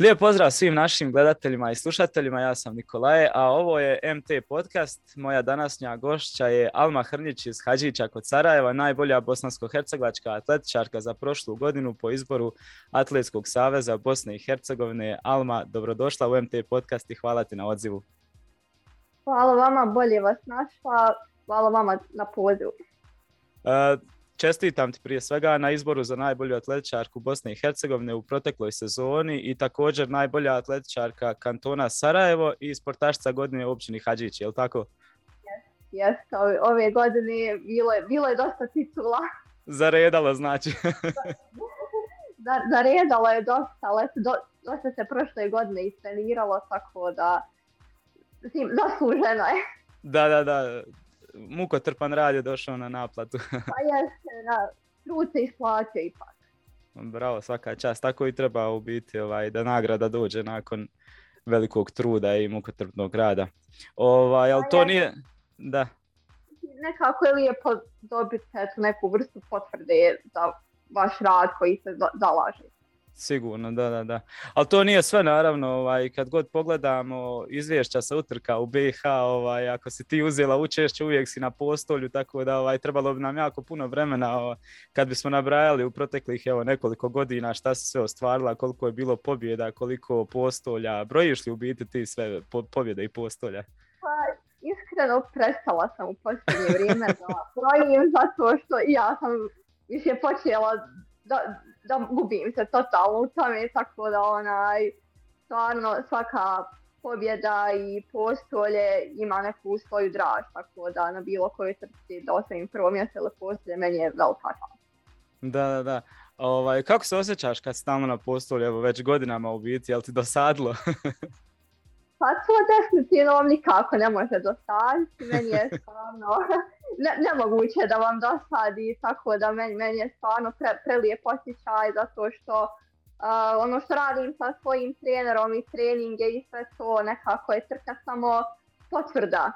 Lijep pozdrav svim našim gledateljima i slušateljima, ja sam Nikolaje, a ovo je MT Podcast. Moja današnja gošća je Alma Hrnić iz Hadžića kod Sarajeva, najbolja bosansko-hercegovačka atletičarka za prošlu godinu po izboru Atletskog saveza Bosne i Hercegovine. Alma, dobrodošla u MT Podcast i hvala ti na odzivu. Hvala vama, bolje vas našla, hvala vama na pozivu. E, Čestitam ti prije svega na izboru za najbolju atletičarku Bosne i Hercegovine u protekloj sezoni i također najbolja atletičarka kantona Sarajevo i sportašca godine u općini Hadžić, je li tako? Jes, ove, godine bilo je, dosta titula. Zaredala znači. Zaredalo je dosta, ali dosta se prošle godine istreniralo, tako da, zasluženo je. Da, da, da, mukotrpan rad je došao na naplatu. pa jeste, na, trud isplaća ipak. Bravo, svaka čast. Tako i treba u biti ovaj, da nagrada dođe nakon velikog truda i mukotrpnog rada. Ovaj, ali pa to nije... Da. Nekako je lijepo dobiti neku vrstu potvrde za vaš rad koji se zalaže sigurno, da, da, da. Ali to nije sve, naravno, ovaj, kad god pogledamo izvješća sa utrka u BiH, ovaj, ako si ti uzela učešće, uvijek si na postolju, tako da ovaj, trebalo bi nam jako puno vremena ovaj, kad bismo nabrajali u proteklih evo, nekoliko godina šta se sve ostvarila, koliko je bilo pobjeda, koliko postolja, brojiš li u biti ti sve pobjede i postolja? Pa, iskreno prestala sam u posljednje vrijeme da brojim zato što ja sam više počela da, da gubim se totalno u tome, tako da onaj, stvarno svaka pobjeda i postolje ima neku svoju draž, tako da na bilo kojoj trci da ostavim prvo mjesto ili postolje meni je velika Da, da, da. Ovaj, kako se osjećaš kad si tamo na postolju, evo već godinama u biti, jel ti dosadilo? Pa to definitivno vam nikako ne može dosaditi, meni je stvarno ne, nemoguće da vam dosadi, tako da meni, meni je stvarno pre, prelijep osjećaj zato što ono što radim sa svojim trenerom i treninge i sve to nekako je trka samo potvrda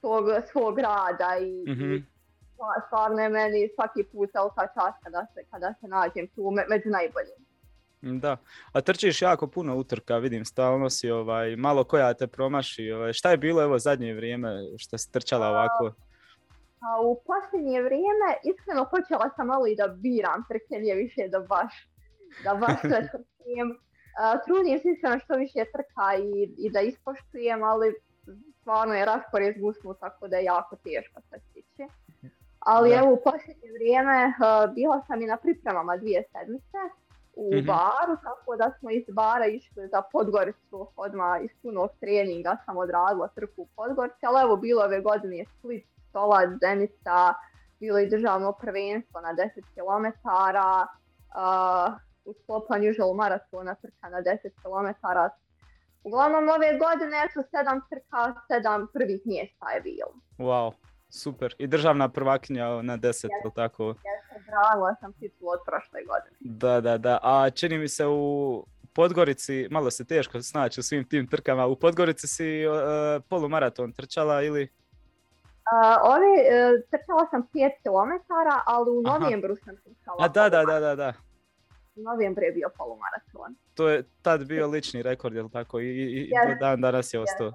tog svog rada i, mhm. stvarno je meni svaki put ta čast se, kada se nađem tu među najboljim. Da, a trčiš jako puno utrka, vidim stalno si, ovaj, malo koja te promaši, ovaj, šta je bilo evo zadnje vrijeme što si trčala ovako? A, u posljednje vrijeme, iskreno počela sam malo i da biram trke, više da baš, da baš sve trčim. trudim se iskreno što više trka i, i da ispoštujem, ali stvarno je raspored gusmu, tako da je jako teško sad stići. Ali da. evo u posljednje vrijeme a, bila sam i na pripremama dvije sedmice, u mm-hmm. baru, tako da smo iz bara išli za Podgoricu odmah iz punog treninga sam odradila trku u Podgorici, ali evo bilo ove godine Split, stola Zenica, bilo i državno prvenstvo na 10 km, uh, u Slopan žal maratona trka na 10 km. Uglavnom ove godine su sedam trka, sedam prvih mjesta je bilo. Wow, super. I državna prvaknja na deset, ja, tako? Ja sam titul od prošle godine. Da, da, da. A čini mi se u Podgorici, malo se teško snaći u svim tim trkama, u Podgorici si uh, polumaraton trčala ili? Uh, trčala sam 5 km, ali u novembru Aha. sam trčala A da, da, da, da, da. U novembru je bio polumaraton. To je tad bio lični rekord, jel tako? I, i dan danas je ostao.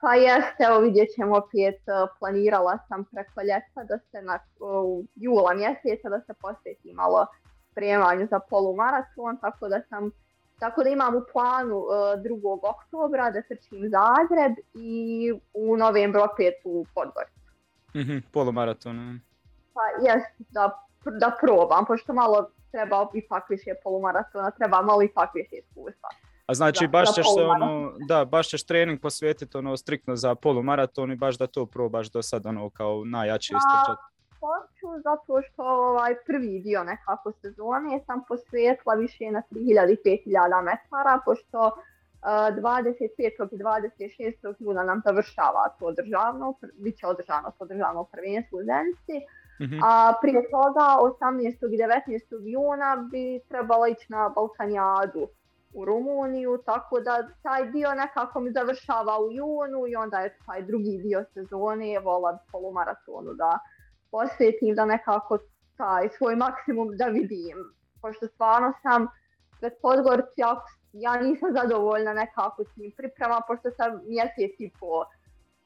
Pa jeste, evo vidjet ćemo opet, e, planirala sam preko ljeta da se na e, u jula mjeseca da se posvetim malo spremanju za polumaraton, tako da sam tako da imam u planu e, uh, 2. oktobra da trčim Zagreb i u novembru opet u Podgoricu. mm polumaraton. Pa jeste, da, da probam, pošto malo treba ipak više polumaratona, treba malo ipak više iskustva. A znači da, baš, ćeš se, ono, da, baš ćeš trening posvetiti ono, striktno za polumaraton i baš da to probaš do sad ono, kao najjače pa, istrčati? hoću zato što ovaj prvi dio nekako sezone sam posvetila više na 3000-5000 metara, pošto uh, e, 25. i 26. juna nam završava to državno, bit će održano to državno prvenstvo u Zenici, mm-hmm. a prije toga 18. i 19. juna bi trebalo ići na Balkanijadu u Rumuniju, tako da taj dio nekako mi završava u junu i onda je taj drugi dio sezone, vola polumaratonu da posjetim, da nekako taj svoj maksimum da vidim. Pošto stvarno sam pred Podgorci, ja, nisam zadovoljna nekako s tim priprema, pošto sam mjesec i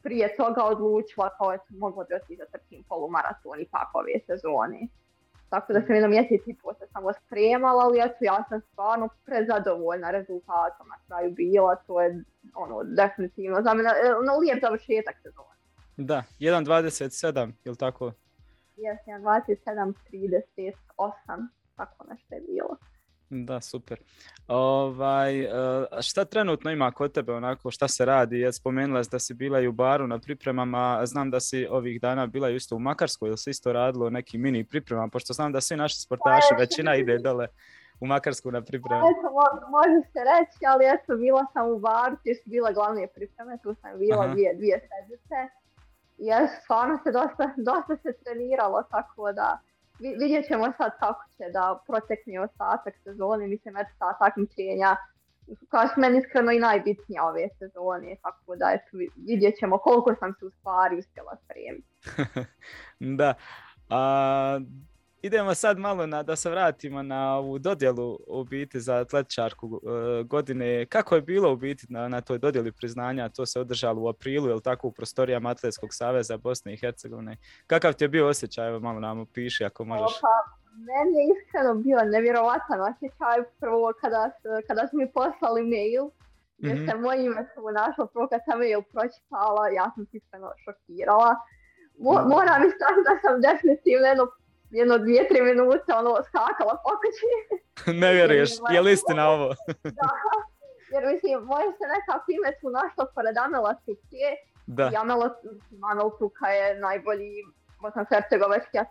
prije toga odlučila kao je mogla da otići da trkim polumaraton ipak ove sezone. Tako da sam jedno mjesec i posle samo spremala, ali eto ja sam stvarno prezadovoljna rezultatom na kraju bila, to je ono definitivno za mene e, ono, lijep završetak sezona. Da, 1.27, je tako? Jes, 1.27, 38, tako nešto je bilo. Da, super. Ovaj, e, šta trenutno ima kod tebe, onako, šta se radi? Ja spomenula da si bila i u baru na pripremama, znam da si ovih dana bila isto u Makarskoj, ili se isto radilo neki mini pripremama, pošto znam da svi naši sportaši, pa, većina ide dole u Makarsku na pripreme. može se reći, ali eto bila sam u baru, ti su bila glavne pripreme, tu sam bila dvije, dvije stvarno se dosta, dosta se treniralo, tako da vidjet ćemo sad kako će da protekne ostatak sezone, mislim eto ta takmičenja koja su meni iskreno i najbitnija ove sezone, tako da eto, vidjet ćemo koliko sam se u stvari uspjela spremiti. da, a, idemo sad malo na, da se vratimo na ovu dodjelu u biti za atletičarku e, godine. Kako je bilo u biti na, na toj dodjeli priznanja? To se održalo u aprilu, je tako, u prostorijama Atletskog saveza Bosne i Hercegovine. Kakav ti je bio osjećaj? Evo malo nam opiši ako možeš. Pa, meni je iskreno bio nevjerovatan osjećaj prvo kada, kada su mi poslali mail jer mm-hmm. se moj ime našlo prvo kad sam je pročitala, ja sam se iskreno šokirala. moram da sam definitivno jedno dvije, tri minute ono skakala pokači. ne vjeruješ, je li istina ovo? da, jer mislim, moje se neka ime su našla pored Amela Cucije. Da. I Amela, Amel Cuka je najbolji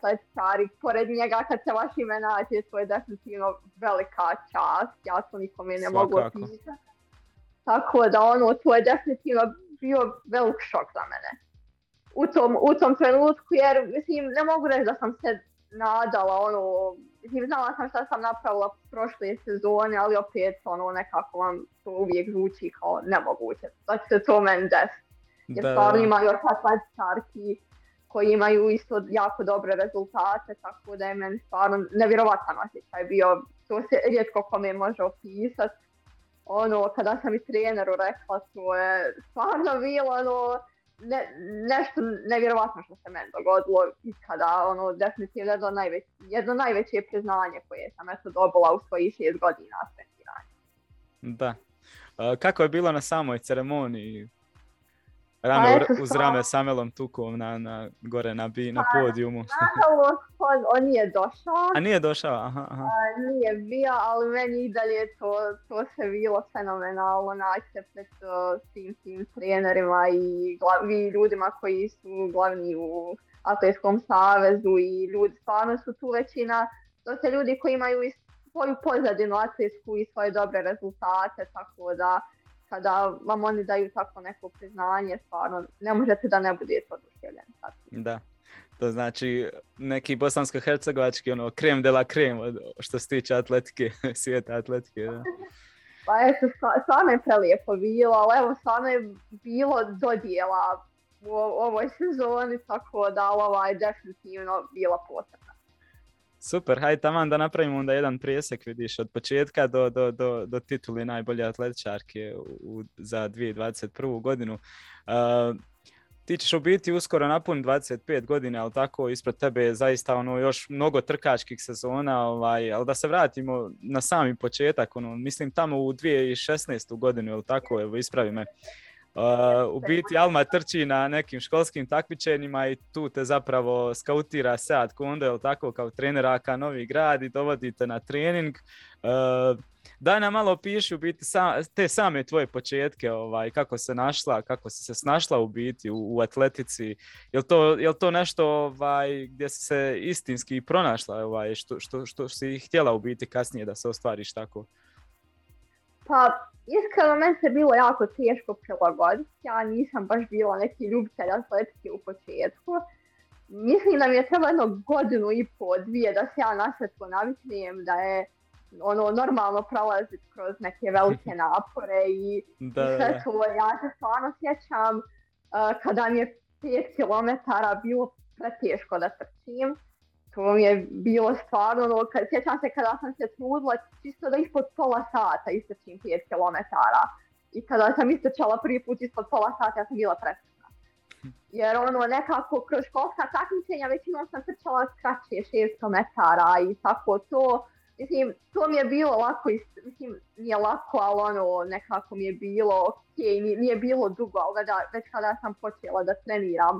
taj stari. Pored njega kad se vaš ime nađe, to je definitivno velika čast. Ja to nikome ne mogu opisati. Tako da ono, to je definitivno bio velik šok za mene. U tom, u tom trenutku, jer mislim, ne mogu reći da sam se Nadala, ono, znala sam šta sam napravila prošle sezone, ali opet, ono, nekako vam to uvijek zvuči kao nemoguće. Da se to meni desiti. Jer stvarno ima još atletičarki koji imaju isto jako dobre rezultate, tako da je meni stvarno nevjerovatan osjećaj bio. To se rijetko kome može opisati. Ono, kada sam i treneru rekla, to je stvarno bilo, ono, ne, nešto nevjerovatno što se meni dogodilo ikada, ono, definitivno jedno, najveć, jedno najveće priznanje koje sam eto dobila u svojih šest godina treniranja. Da. E, kako je bilo na samoj ceremoniji? Rame uz rame samelom tukom na, na, gore na, bi, na podijumu. Nažalost, on, nije došao. A nije došao, aha. aha. A, nije bio, ali meni i dalje to, to se bilo fenomenalno naći pred svim tim trenerima i glavi, ljudima koji su glavni u Atletskom savezu i ljudi, stvarno su tu većina, to se ljudi koji imaju svoju pozadinu atletsku i svoje dobre rezultate, tako da kada vam oni daju tako neko priznanje, stvarno ne možete da ne budete oduševljeni. Da. To znači neki bosansko-hercegovački ono krem de la krem što se tiče atletike, svijeta atletike. Da. Pa eto, stvarno je prelijepo bilo, ali evo stvarno je bilo dodjela u ovoj sezoni, tako da ovaj definitivno bila potrebna. Super, hajde taman da napravimo onda jedan presjek, vidiš, od početka do, do, do, do tituli najbolje atletičarke za 2021. godinu. Uh, ti ćeš u biti uskoro napun 25 godina, ali tako ispred tebe je zaista ono još mnogo trkačkih sezona, ovaj, ali da se vratimo na sami početak, ono, mislim tamo u 2016. godinu, jel tako, evo ispravi me. Uh, u biti Alma trči na nekim školskim takmičenjima i tu te zapravo skautira Sad Kondo, je tako, kao trenera Novi Grad i dovodite na trening. Uh, daj nam malo piši u biti te same tvoje početke, ovaj, kako se našla, kako si se snašla u biti u, atletici. Je to, jel to nešto ovaj, gdje si se istinski pronašla, ovaj, što, što, što si htjela u biti kasnije da se ostvariš tako? Pa iskreno meni se bilo jako teško prilagoditi, ja nisam baš bila neki ljubitelj atletike u početku. Mislim da mi je treba jedno godinu i po, dvije da se ja nasvetlo naviknem, da je ono normalno prolaziti kroz neke velike napore i, da, sve to. Ja se stvarno sjećam kada mi je 5 km bilo preteško da trčim to mi je bilo stvarno, ono, kad, sjećam se kada sam se trudila čisto da ispod pola sata istrčim 5 km. I kada sam istrčala prvi put ispod pola sata, ja sam bila Jer ono, nekako kroz školska takmičenja većinom sam trčala kraće 600 metara i tako to. Mislim, to mi je bilo lako, mislim, nije lako, ali ono, nekako mi je bilo okej. nije, nije bilo dugo, ali već kada sam počela da treniram,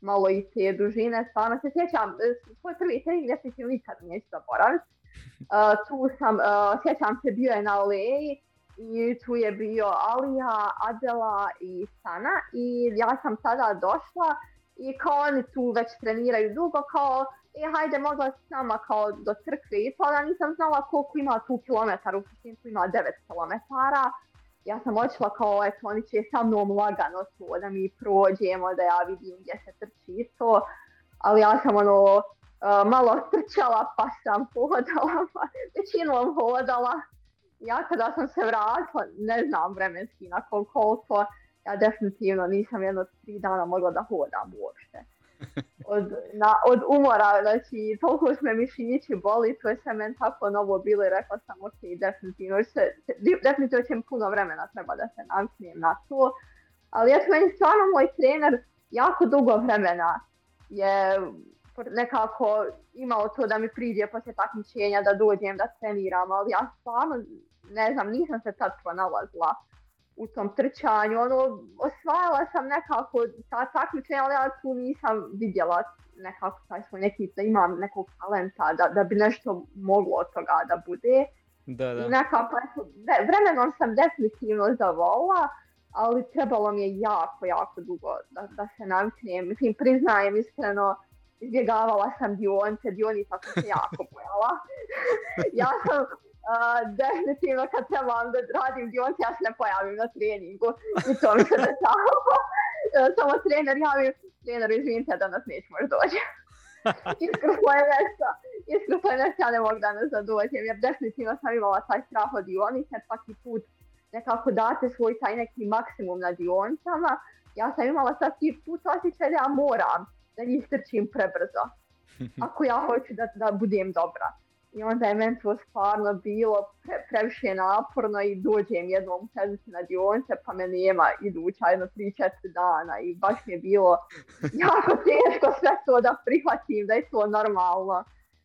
malo i te dužine stvarno se sjećam, e, svoj prvi trening definitivno nikad neću zaboraviti. Uh, e, tu sam, e, sjećam se, bio je na Oleji i tu je bio Alija, Adela i Sana i ja sam sada došla i kao oni tu već treniraju dugo, kao I hajde mogla s nama kao do crkve i to, ja nisam znala koliko ima tu kilometara, u ima 9 kilometara ja sam odšla kao, eto, ovaj oni će sa mnom lagano to, da mi prođemo, da ja vidim gdje se trči Ali ja sam ono, e, malo trčala pa sam hodala, pa većinom hodala. Ja kada sam se vratila, ne znam vremenski nakon koliko, ja definitivno nisam jedno tri dana mogla da hodam uopšte od, na, od umora, znači toliko su me mišinići boli, to je sve meni tako novo bilo i rekla sam ok, definitivno, se, definitivno će mi puno vremena treba da se namknijem na to. Ali eto, meni stvarno moj trener jako dugo vremena je nekako imao to da mi priđe poslije takmičenja, da dođem, da treniram, ali ja stvarno, ne znam, nisam se tad pronalazila u tom trčanju, ono, osvajala sam nekako ta takmičenja, ali ja tu nisam vidjela nekako taj neki, da imam nekog talenta, da, da bi nešto moglo od toga da bude. Da, da. I nekako, pa, vremenom sam definitivno zavola, ali trebalo mi je jako, jako dugo da, da se naviknem. Mislim, priznajem iskreno, izbjegavala sam dionice, dionica sam se jako bojala. ja sam definitivno kad trebam da radim dionce, ja se ne pojavim na treningu i to mi se da e, Samo trener javim, trener, izvinite, danas neću moći doći. to je nešto, to je nešto, ja ne mogu nas da dođem, jer definitivno sam imala taj strah od dionice, svaki put nekako date svoj taj neki maksimum na dioncama. Ja sam imala svaki put osjećaj da ja moram, da njih trčim prebrzo, ako ja hoću da, da budem dobra i onda je meni to stvarno bilo pre, previše naporno i dođem jednom sedmice na dionce pa me nema iduća jedno 3-4 dana i baš mi je bilo jako teško sve to da prihvatim da je to normalno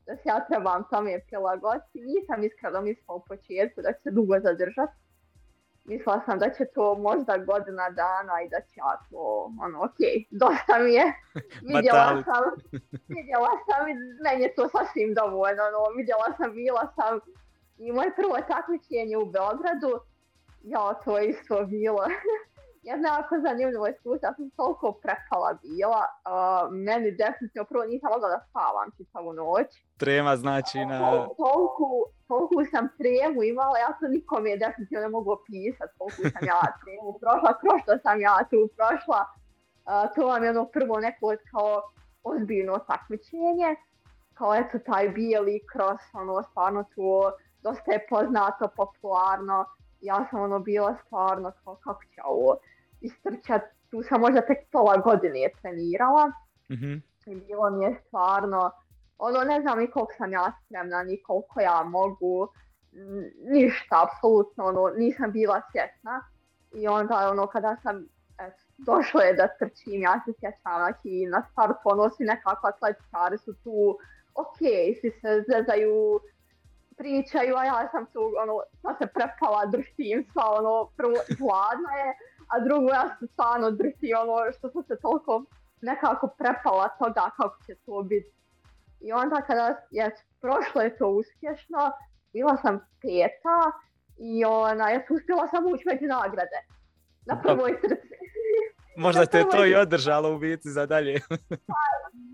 da se ja trebam tome prilagoditi. Nisam iskreno mislila u početku da će se dugo zadržati, mislila sam da će to možda godina dana i da će ja to, ono, ok, dosta mi je. Vidjela sam, vidjela sam i meni je to sasvim dovoljno, ono, vidjela sam, bila sam i moje prvo takmičenje u Beogradu, ja to je isto bilo. jedna jako zanimljiva iskustva, ja sam toliko prepala bila, meni definitivno prvo nisam mogla da spavam čitavu noć. Trema znači na... toliko, toliko sam tremu imala, ja to nikom je definitivno ne mogu opisat, koliko sam ja tremu prošla, što sam ja tu prošla. Uh, to vam je ono prvo neko kao ozbiljno takmičenje, kao eto taj bijeli kros, ono stvarno to dosta je poznato, popularno, ja sam ono bila stvarno kao kako će ovo istrčati, tu sam možda tek pola godine trenirala. Mm-hmm. I bilo mi je stvarno, ono ne znam ni koliko sam ja spremna, ni koliko ja mogu, ništa, apsolutno, ono, nisam bila svjesna. I onda ono kada sam došla došlo je da trčim, ja se sjećam i znači, na startu ono nekakva nekako atletičari su tu, ok, svi se zezaju, pričaju, a ja sam tu, ono, sam se prepala, držim sva, ono, prvo, je, a drugo ja sam stvarno drti ono što sam se toliko nekako prepala toga kako će to biti. I onda kada je prošlo je to uspješno, bila sam peta i ona, je uspjela sam ući među nagrade na prvoj trci. Možda te to i održalo u biti za dalje. pa,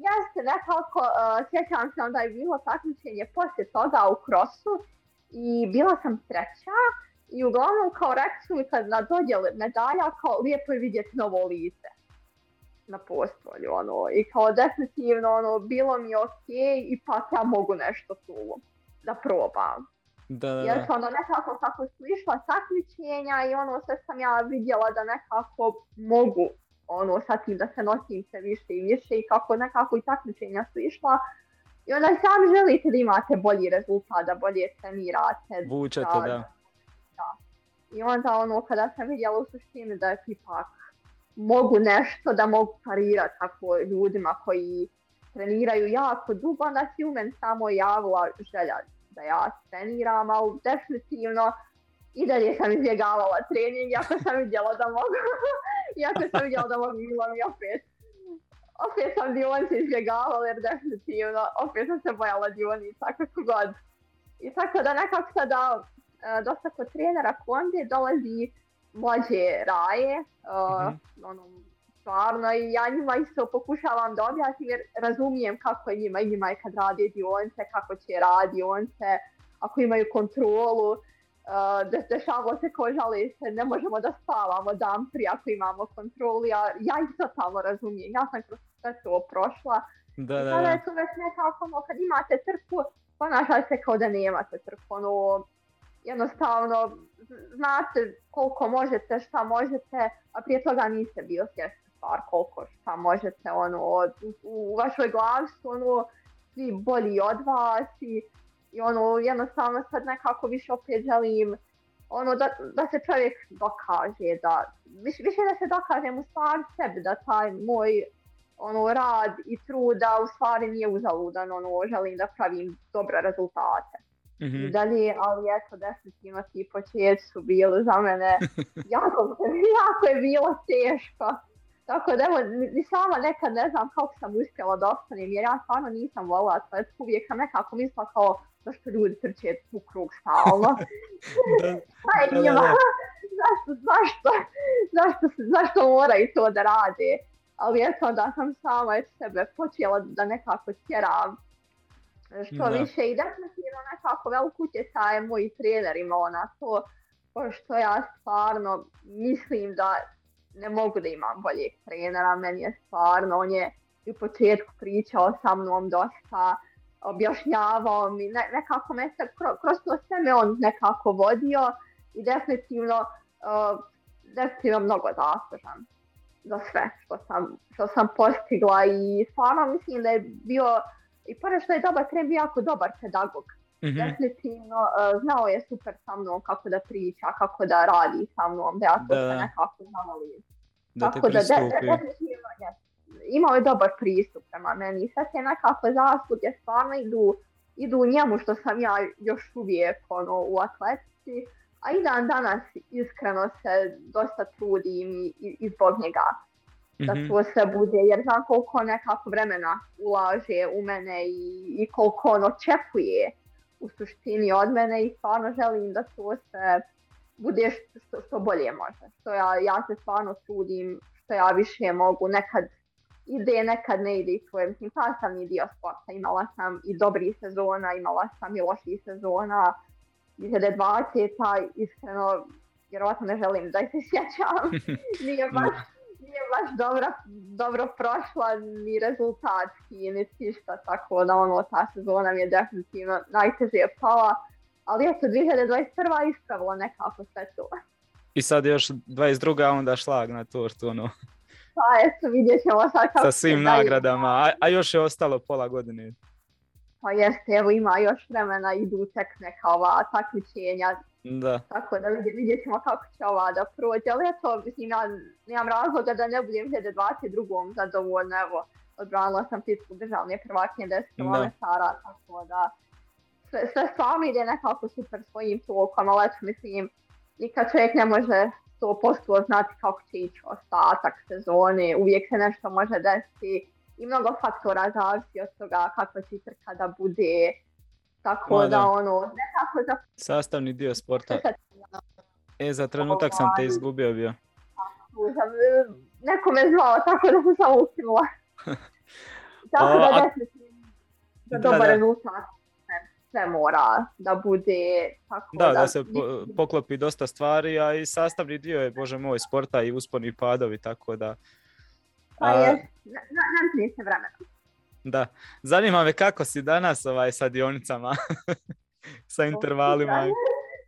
jeste, nekako, e, sjećam se onda je bilo takmičenje poslije toga u krosu i bila sam treća i uglavnom kao rekli kad na dodjeli medalja kao lijepo je vidjeti novo lice na postolju, ono, i kao definitivno, ono, bilo mi ok, ipak ja mogu nešto tu da probam. Da, da, da. Jer ono nekako kako su išla takmičenja i ono sve sam ja vidjela da nekako mogu ono sa tim da se nosim sve više i više i kako nekako i takmičenja su išla i onda sami želite da imate bolji rezultat, da bolje trenirate. Vučete, da. da i onda ono kada sam vidjela u suštini da ipak mogu nešto da mogu parirati tako ljudima koji treniraju jako dugo, onda si u meni samo javila želja da ja treniram, ali definitivno i dalje sam izbjegavala trening, jako sam vidjela da mogu, jako sam vidjela da mogu, bilo mi opet. Opet sam dionice izbjegavala jer definitivno opet sam se bojala dionica kako god. I tako da nekako sada Eh, dosta kod trenera Konde dolazi mlađe raje, eh, mhm. ono, stvarno, i ja njima isto pokušavam da jer razumijem kako je njima, njima je kad radi, dionce, kako će radi once, ako imaju kontrolu, uh, dešavalo se ko žali se, ne možemo da spavamo dan prije ako imamo kontrolu, ja, ja isto tamo razumijem, ja sam kroz sve to prošla. Da, da, da. Sada to već nekako, ono, kad imate trku, ponašate se kao da nemate trku, ono, jednostavno znate koliko možete, šta možete, a prije toga niste bio svjesni stvar koliko šta možete, ono, u, vašoj glavi su ono, svi bolji od vas i, ono, jednostavno sad nekako više opet želim ono da, da se čovjek dokaže, da, više, da se dokažem u stvari sebi, da taj moj ono rad i truda u stvari nije uzaludan, ono želim da pravim dobre rezultate. Mm-hmm. dalje, ali eto definitivno ti početi su bili za mene, jako, jako je bilo teško. Tako da evo, ni sama nekad ne znam kako sam uspjela da ostanem, jer ja stvarno nisam volila tvrtku, uvijek sam nekako mislila kao zašto ljudi trče u krug stalno. da, da, da, zašto, zašto, zašto, zašto moraju to da rade? Ali eto, da sam sama sebe počela da nekako tjeram što da. više i definitivno nekako velik utjecaj je trener ima ona. to, što ja stvarno mislim da ne mogu da imam boljeg trenera, meni je stvarno, on je u početku pričao sa mnom dosta, objašnjavao mi, ne, nekako me se, kroz to sve me on nekako vodio i definitivno, uh, definitivno mnogo zaslužan za sve što sam, što sam postigla i stvarno mislim da je bio i pored što je dobar, krem bio jako dobar pedagog. mm Definitivno, e, znao je super sa mnom kako da priča, kako da radi sa mnom, da ja to da. nekako Da Tako da, imao je dobar pristup prema meni. Sve se nekakve zasluge stvarno idu, idu njemu što sam ja još uvijek ono, u atletici. A i dan danas iskreno se dosta trudim i, i, i zbog njega da mhm. to sve bude, jer znam koliko nekako vremena ulaže u mene i, i koliko on očekuje u suštini od mene i stvarno želim da to se bude što, što bolje može. ja, ja se stvarno trudim što ja više mogu, nekad ide, nekad ne ide i to je, mislim, sam i dio sporta, imala sam i dobri sezona, imala sam i loši sezona, 2020, iskreno, vjerovatno ne želim da se sjećam, nije baš nije baš dobra, dobro prošla ni rezultatski, ni tišta, tako da ono, ta sezona mi je definitivno najteže pala, ali je 2021. ispravila nekako sve to. I sad još 22. onda šlag na tortu, ono. Pa eto, vidjet ćemo sad kako Sa svim nagradama, a, a još je ostalo pola godine. Pa jeste, evo ima još vremena, idu tek neka ova takmičenja da. Tako da vidjet, vidjet ćemo kako će ova da prođe, ali eto, mislim, ja nemam razloga da ne budem 2022. zadovoljna, evo, odbranila sam titlu državne prvaknje 10 stara, tako da sve, sve sami ide nekako super svojim tokom, ali eto, mislim, nikad čovjek ne može 100% znati kako će ići ostatak sezone, uvijek se nešto može desiti i mnogo faktora zavisi od toga kakva će trka da bude, tako da, ono, ne Sastavni dio sporta. E, za trenutak sam te ovaj. izgubio bio. Neko me zvao, tako da sam samo tako da, za dobar sve mora da bude tako da... Da, da se poklopi dosta stvari, a i sastavni dio je, bože moj, sporta i usponi padovi, tako da... Pa je, da. Zanima me kako si danas ovaj, sa dionicama, sa intervalima.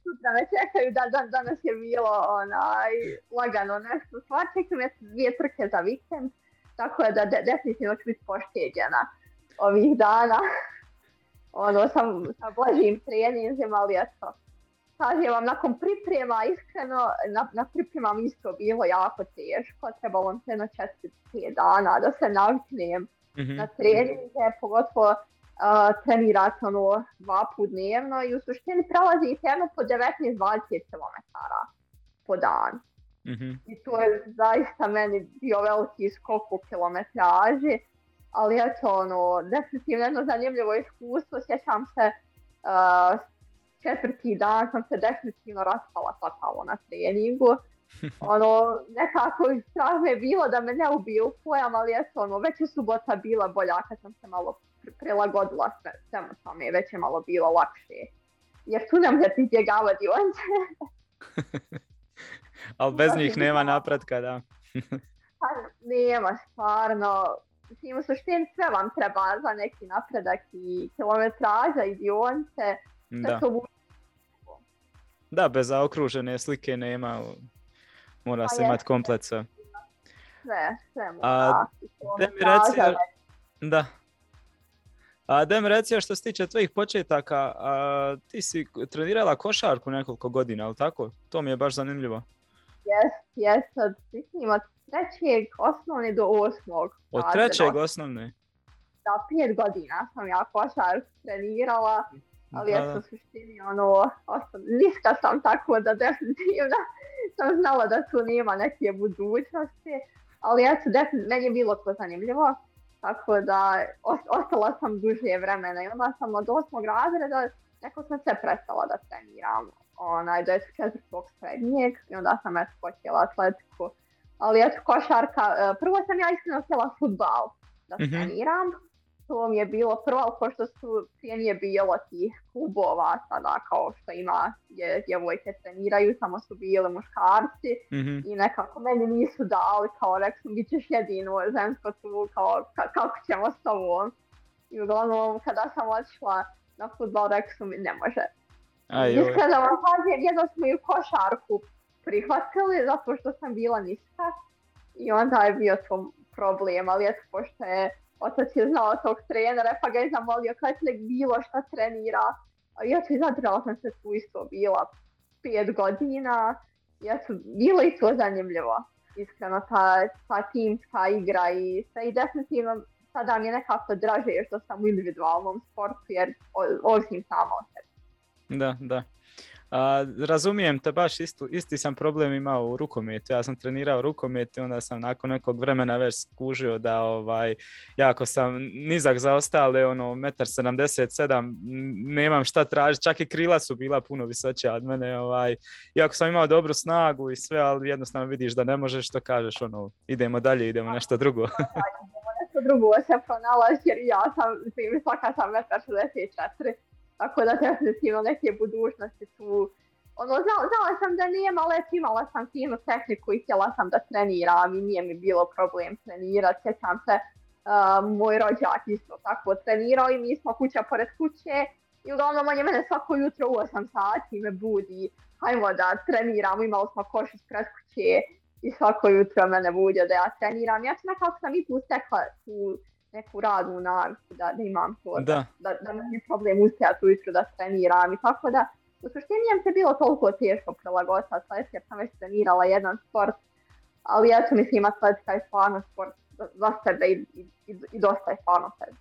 Sutra me čekaju, da, dan, danas je bilo onaj, lagano nešto stvar, čekam me dvije trke za vikend, tako da de, definitivno ću biti pošteđena ovih dana. Ono, sam sa blažim treninzima, ali eto, kažem vam, nakon priprema, iskreno, na, na pripremam isto bilo jako teško, trebalo sam jedno četiri dana da se naviknem hmm na treninge, pogotovo uh, trenirati ono dva put dnevno i u suštini i jedno po 19-20 km po dan. mm I to je zaista meni bio veliki skok u kilometraži, ali eto ono, definitivno jedno zanimljivo iskustvo, sjećam se uh, četvrti dan sam se definitivno raspala na treningu ono, nekako strah je bilo da me ne ubiju pojam, ali jesu, ono, već je subota bila bolja kad sam se malo prilagodila sve, svemu tome, već je malo bilo lakše. Jer tu nam se gava dionce. ali bez njih nema napretka, da. pa nema, stvarno. Mislim, u suštini sve vam treba za neki napredak i kilometraža i dionce. Da. Da, bez zaokružene slike nema Mora pa se imati komplet sve. Sve, sve mora. Da mi reci, da. A da mi reci što se tiče tvojih početaka, ti si trenirala košarku nekoliko godina, ali tako? To mi je baš zanimljivo. Jes, jes, od, mislim, od trećeg osnovne do osmog. Od trećeg osnovne? Da, pet godina sam ja košarku trenirala ali u suštini ono, niska sam tako da definitivno sam znala da tu nema neke budućnosti, ali eto, definitivno, meni je bilo to zanimljivo, tako da ostala sam duže vremena i onda sam od osmog razreda neko sam se prestala da treniram, onaj, do četvrtog srednjeg i onda sam eto počela atletiku, ali eto košarka, e, prvo sam ja istina htjela futbal da mhm. treniram, to mi je bilo prvo, ali pošto su prije nije bilo tih klubova sada kao što ima gdje djevojke treniraju, samo su bili muškarci mm-hmm. i nekako meni nisu dali kao rekli bit ćeš jedino žensko tu kao ka- kako ćemo s tobom. I uglavnom kada sam odšla na futbol rekli su mi ne može. Iskreno vam kažem, jedno smo i u košarku prihvatili zato što sam bila niska i onda je bio to problem, ali eto pošto je otac je znao tog trenera pa ga je zamolio kaj se bilo što trenira. Ja ću da sam se tu isto bila pet godina. Ja su, bilo i to zanimljivo. Iskreno, ta, ta timska igra i sve i definitivno sada mi je nekako draže što sam u individualnom sportu jer ovisim samo o Da, da. A, razumijem te baš, isti sam problem imao u rukometu. Ja sam trenirao rukomet i onda sam nakon nekog vremena već skužio da ovaj, jako sam nizak za ostale, ono, 1,77 nemam šta tražiti, čak i krila su bila puno visoća od mene. Ovaj, iako sam imao dobru snagu i sve, ali jednostavno vidiš da ne možeš, što kažeš, ono, idemo dalje, idemo nešto drugo. idemo nešto drugo se jer ja sam, svaka sam 1,64 tako da definitivno neke budućnosti tu. Ono, znala, znala sam da nema, ali imala sam finu tehniku i htjela sam da treniram i nije mi bilo problem trenirati. Sjećam se, uh, moj rođak isto tako trenirao i mi smo kuća pored kuće. I uglavnom on je mene svako jutro u 8 sati me budi, hajmo da treniramo, imali smo košić pred kuće i svako jutro mene budio da ja treniram. Ja sam nekako sam i tu stekla tu neku radnu naviku, da, da imam to, da, da, da mi je problem ustajati ujutru da treniram i tako da. U suštini je se bilo toliko teško sad jer sam već trenirala jedan sport, ali ja ću mislim sad taj stvarno sport za sebe i, i, i dosta je stvarno sebe.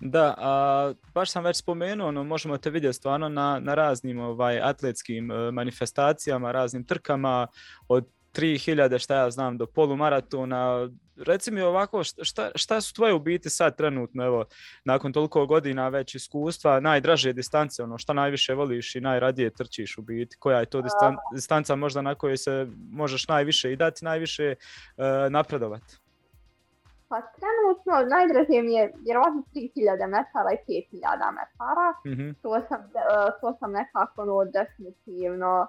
Da, a, baš sam već spomenuo, no, možemo te vidjeti stvarno na, na raznim ovaj, atletskim e, manifestacijama, raznim trkama, od 3000 šta ja znam do polumaratona, reci mi ovako, šta, šta su tvoje u biti sad trenutno, evo, nakon toliko godina već iskustva, najdraže distance, ono, šta najviše voliš i najradije trčiš u biti, koja je to distan, distanca možda na kojoj se možeš najviše i dati, najviše uh, e, napredovati? Pa trenutno najdraže mi je vjerovatno 3000 metara i 5000 metara, mm to, sam, e, to sam nekako ono definitivno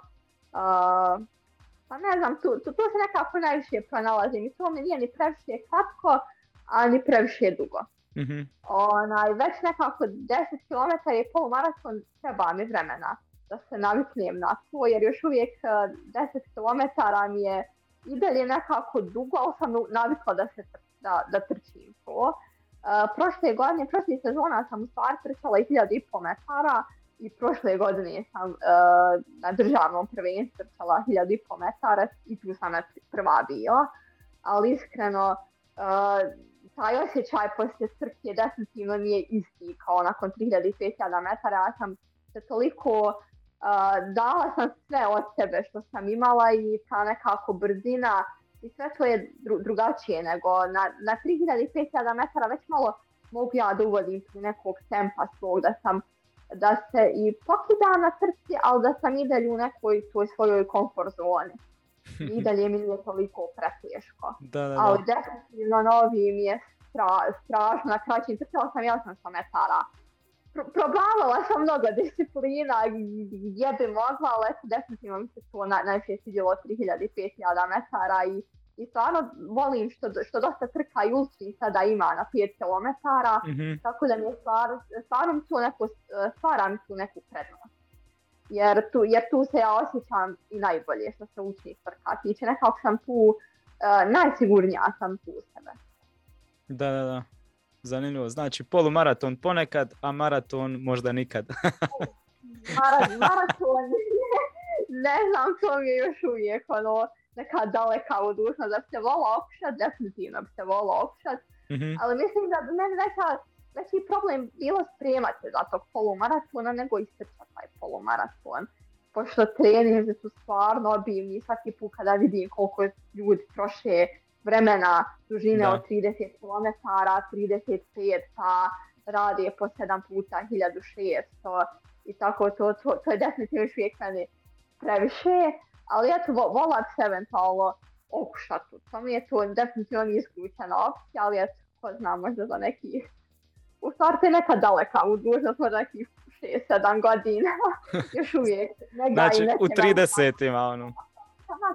pa ne znam, tu, tu, tu se nekako najviše pronalazim i to mi nije ni previše kratko, a ni previše dugo. Mm-hmm. Onaj, već nekako 10 km i pol maraton treba mi vremena da se naviknem na to, jer još uvijek 10 e, km mi je i dalje nekako dugo, ali sam navikla da, se, da, da trčim to. Uh, prošle godine, prošle sezona sam u stvari trčala i 1000 i pol metara, i prošle godine sam uh, na državnom prvenstvu trčala 1500 metara i tu sam prva bio. Ali iskreno, uh, taj osjećaj poslije trke definitivno nije isti kao nakon 3.500 metara. sam se toliko uh, dala sam sve od sebe što sam imala i ta nekako brzina i sve to je dru drugačije nego na, na 3500 metara već malo mogu ja da uvodim nekog tempa svog da sam da se i pokida na trci, ali da sam i dalje u nekoj toj svojoj komfort zoni. I dalje mi nije toliko preteško. Da, da, da. Ali definitivno novi mi je stra, strašno, na kraćim trčala sam 800 metara. Pro, probavila sam mnogo disciplina gdje bi mogla, ali definitivno mi se to na, najviše svidjelo 3500 metara i i stvarno volim što, što dosta trka i sada ima na 5 km, mhm. tako da mi je stvar, stvarno mi tu neku, stvara mi tu neku prednost. Jer tu, jer tu se ja osjećam i najbolje što se učnih trka tiče, nekako sam tu, uh, najsigurnija sam tu u sebe. Da, da, da. Zanimljivo. Znači polumaraton ponekad, a maraton možda nikad. Maraton, ne znam, to mi je još uvijek ono, neka daleka budućnost, da bi se volao okušat, definitivno bi se volao okušat, mm-hmm. ali mislim da bi meni neka, neki problem bilo spremat se za tog polumaratona nego istrčat taj polumaraton. Pošto treninge su stvarno obimni, svaki put kada vidim koliko ljudi troše vremena dužine da. od 30 km, 35, pa radi po 7 puta 1600 i tako to, to, to je definitivno uvijek previše ali eto, volila bi se eventualno okušati. u tom je to definitivno nije opcija, ali eto, ko zna, možda za neki, u stvari neka daleka dužnost možda nekih 6-7 godina, još uvijek. znači, u 30-ima, ono. Taman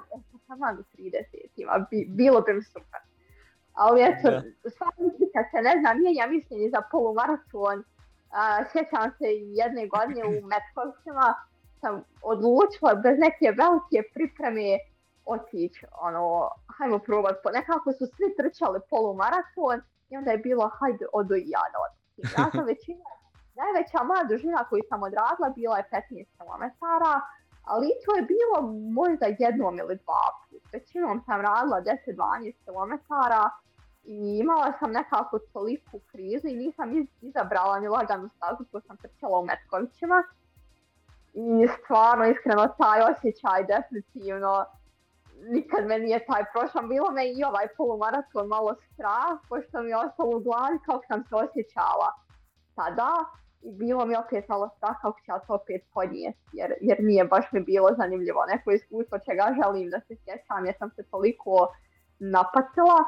pa pa u 30-ima, Bi, bilo bi super. Ali eto, stvarno nikad se ne znam, mijenja mišljenje za polumaraton. Uh, sjećam se jedne godine u Metkovićima, sam odlučila bez neke velike pripreme otići, ono, hajmo probat, po nekako su svi trčali polumaraton i onda je bilo, hajde, odo i ja da Ja sam većina, najveća moja dužina koju sam odradila bila je 15 km, ali to je bilo možda jednom ili dva put. Većinom sam radila 10-12 km i imala sam nekako toliku krizu i nisam izabrala ni laganu stazu koju sam trčala u Metkovićima i stvarno iskreno taj osjećaj definitivno nikad me nije taj prošao. Bilo me i ovaj polumaraton malo strah, pošto mi je ostalo u glavi kako sam se osjećala tada. I bilo mi opet malo strah kako ću ja to opet podnijeti, jer, jer nije baš mi bilo zanimljivo neko iskustvo čega želim da se sjećam, jer sam se toliko napatila.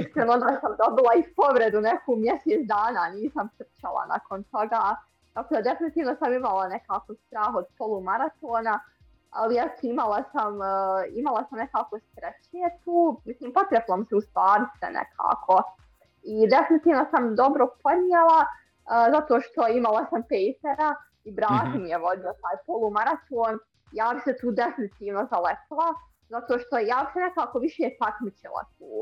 Iskreno da sam dobila i povredu neku mjesec dana, nisam trčala nakon toga. Tako da definitivno sam imala nekako strah od polumaratona, ali ja imala sam, imala sam e, nekako sreće tu, mislim sam se u se nekako. I definitivno sam dobro uh, zato što imala sam pejsera i brat mhm. mi je vodio taj polumaraton. Ja bi se tu definitivno zaletila, zato što ja bi se nekako više takmičila tu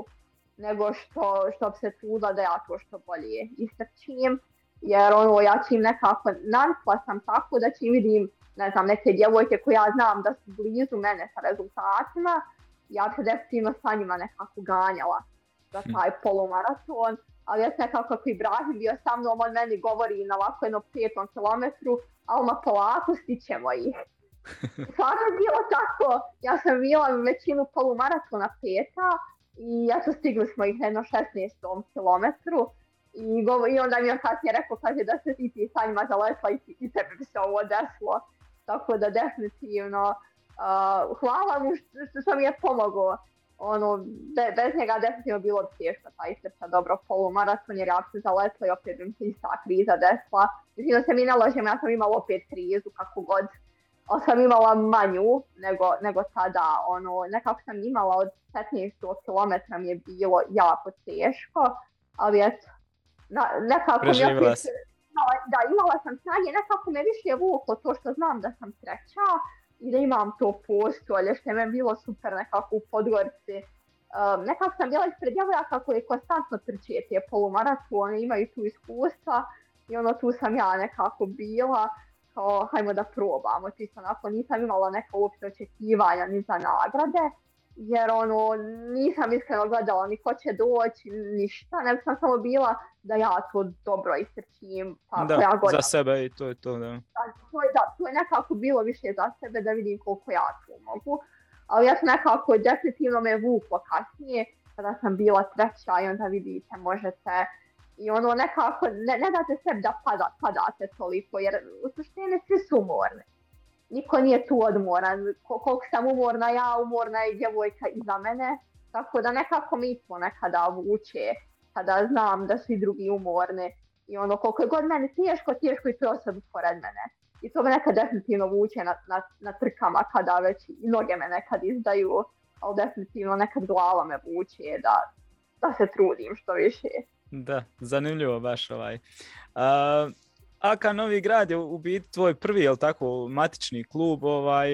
nego što, što bi se tu da ja to što bolje istrčim jer ono, ja čim nekako narkla sam tako da čim vidim ne znam, neke djevojke koje ja znam da su blizu mene sa rezultatima, ja se definitivno sa njima nekako ganjala za hm. taj polumaraton, ali ja sam nekako kako i bio sa mnom, on meni govori na ovako jednom petom kilometru, ali ma polako stićemo ih. Stvarno je bilo tako, ja sam bila većinu polumaratona peta i ja sam stigli smo ih na jednom 16. kilometru, i, govor, I onda mi on kasnije rekao, kaže da se ti pisanjima zalepla i, i bi se ovo desilo. Tako da definitivno uh, hvala mu što, što mi je pomogao. Ono, be, bez njega definitivno bilo bi teško taj srca dobro polumaraton jer ja se zaletla i opet bi se ista kriza desila. Mislim da se mi nalažem, ja sam imala opet krizu kako god. Ali sam imala manju nego, nego sada. Ono, nekako sam imala od 15 km mi je bilo jako teško. Ali eto, nekako mi opet, da, imala sam snage, nekako me više vuklo to što znam da sam treća i da imam to postolje što je meni bilo super nekako u Podgorici. nekako sam bila ispred djevojaka koji konstantno trče te polumaratone, imaju tu iskustva i ono tu sam ja nekako bila kao hajmo da probamo, čisto onako nisam imala neka uopće očekivanja ni za nagrade jer ono, nisam iskreno gledala ni ko će doći, ništa, ne sam samo bila da ja to dobro istrčim, pa da, za sebe i to je to, da. Da, to je, da, to je nekako bilo više za sebe da vidim koliko ja to mogu, ali ja sam nekako definitivno me vuklo kasnije, kada sam bila treća i onda vidite, možete, i ono nekako, ne, ne date sebi da pada, padate toliko, jer u suštini svi su umorni niko nije tu odmoran. Koliko sam umorna ja, umorna je djevojka iza mene. Tako da nekako mi smo nekada vuče kada znam da su i drugi umorni. I ono koliko je god meni teško, teško i to osobi pored mene. I to me nekad definitivno vuče na, trkama kada već i noge me nekad izdaju. Ali definitivno nekad glava me vuče da, da se trudim što više. Da, zanimljivo baš ovaj. AK Novi Grad je u biti tvoj prvi, jel tako, matični klub, ovaj,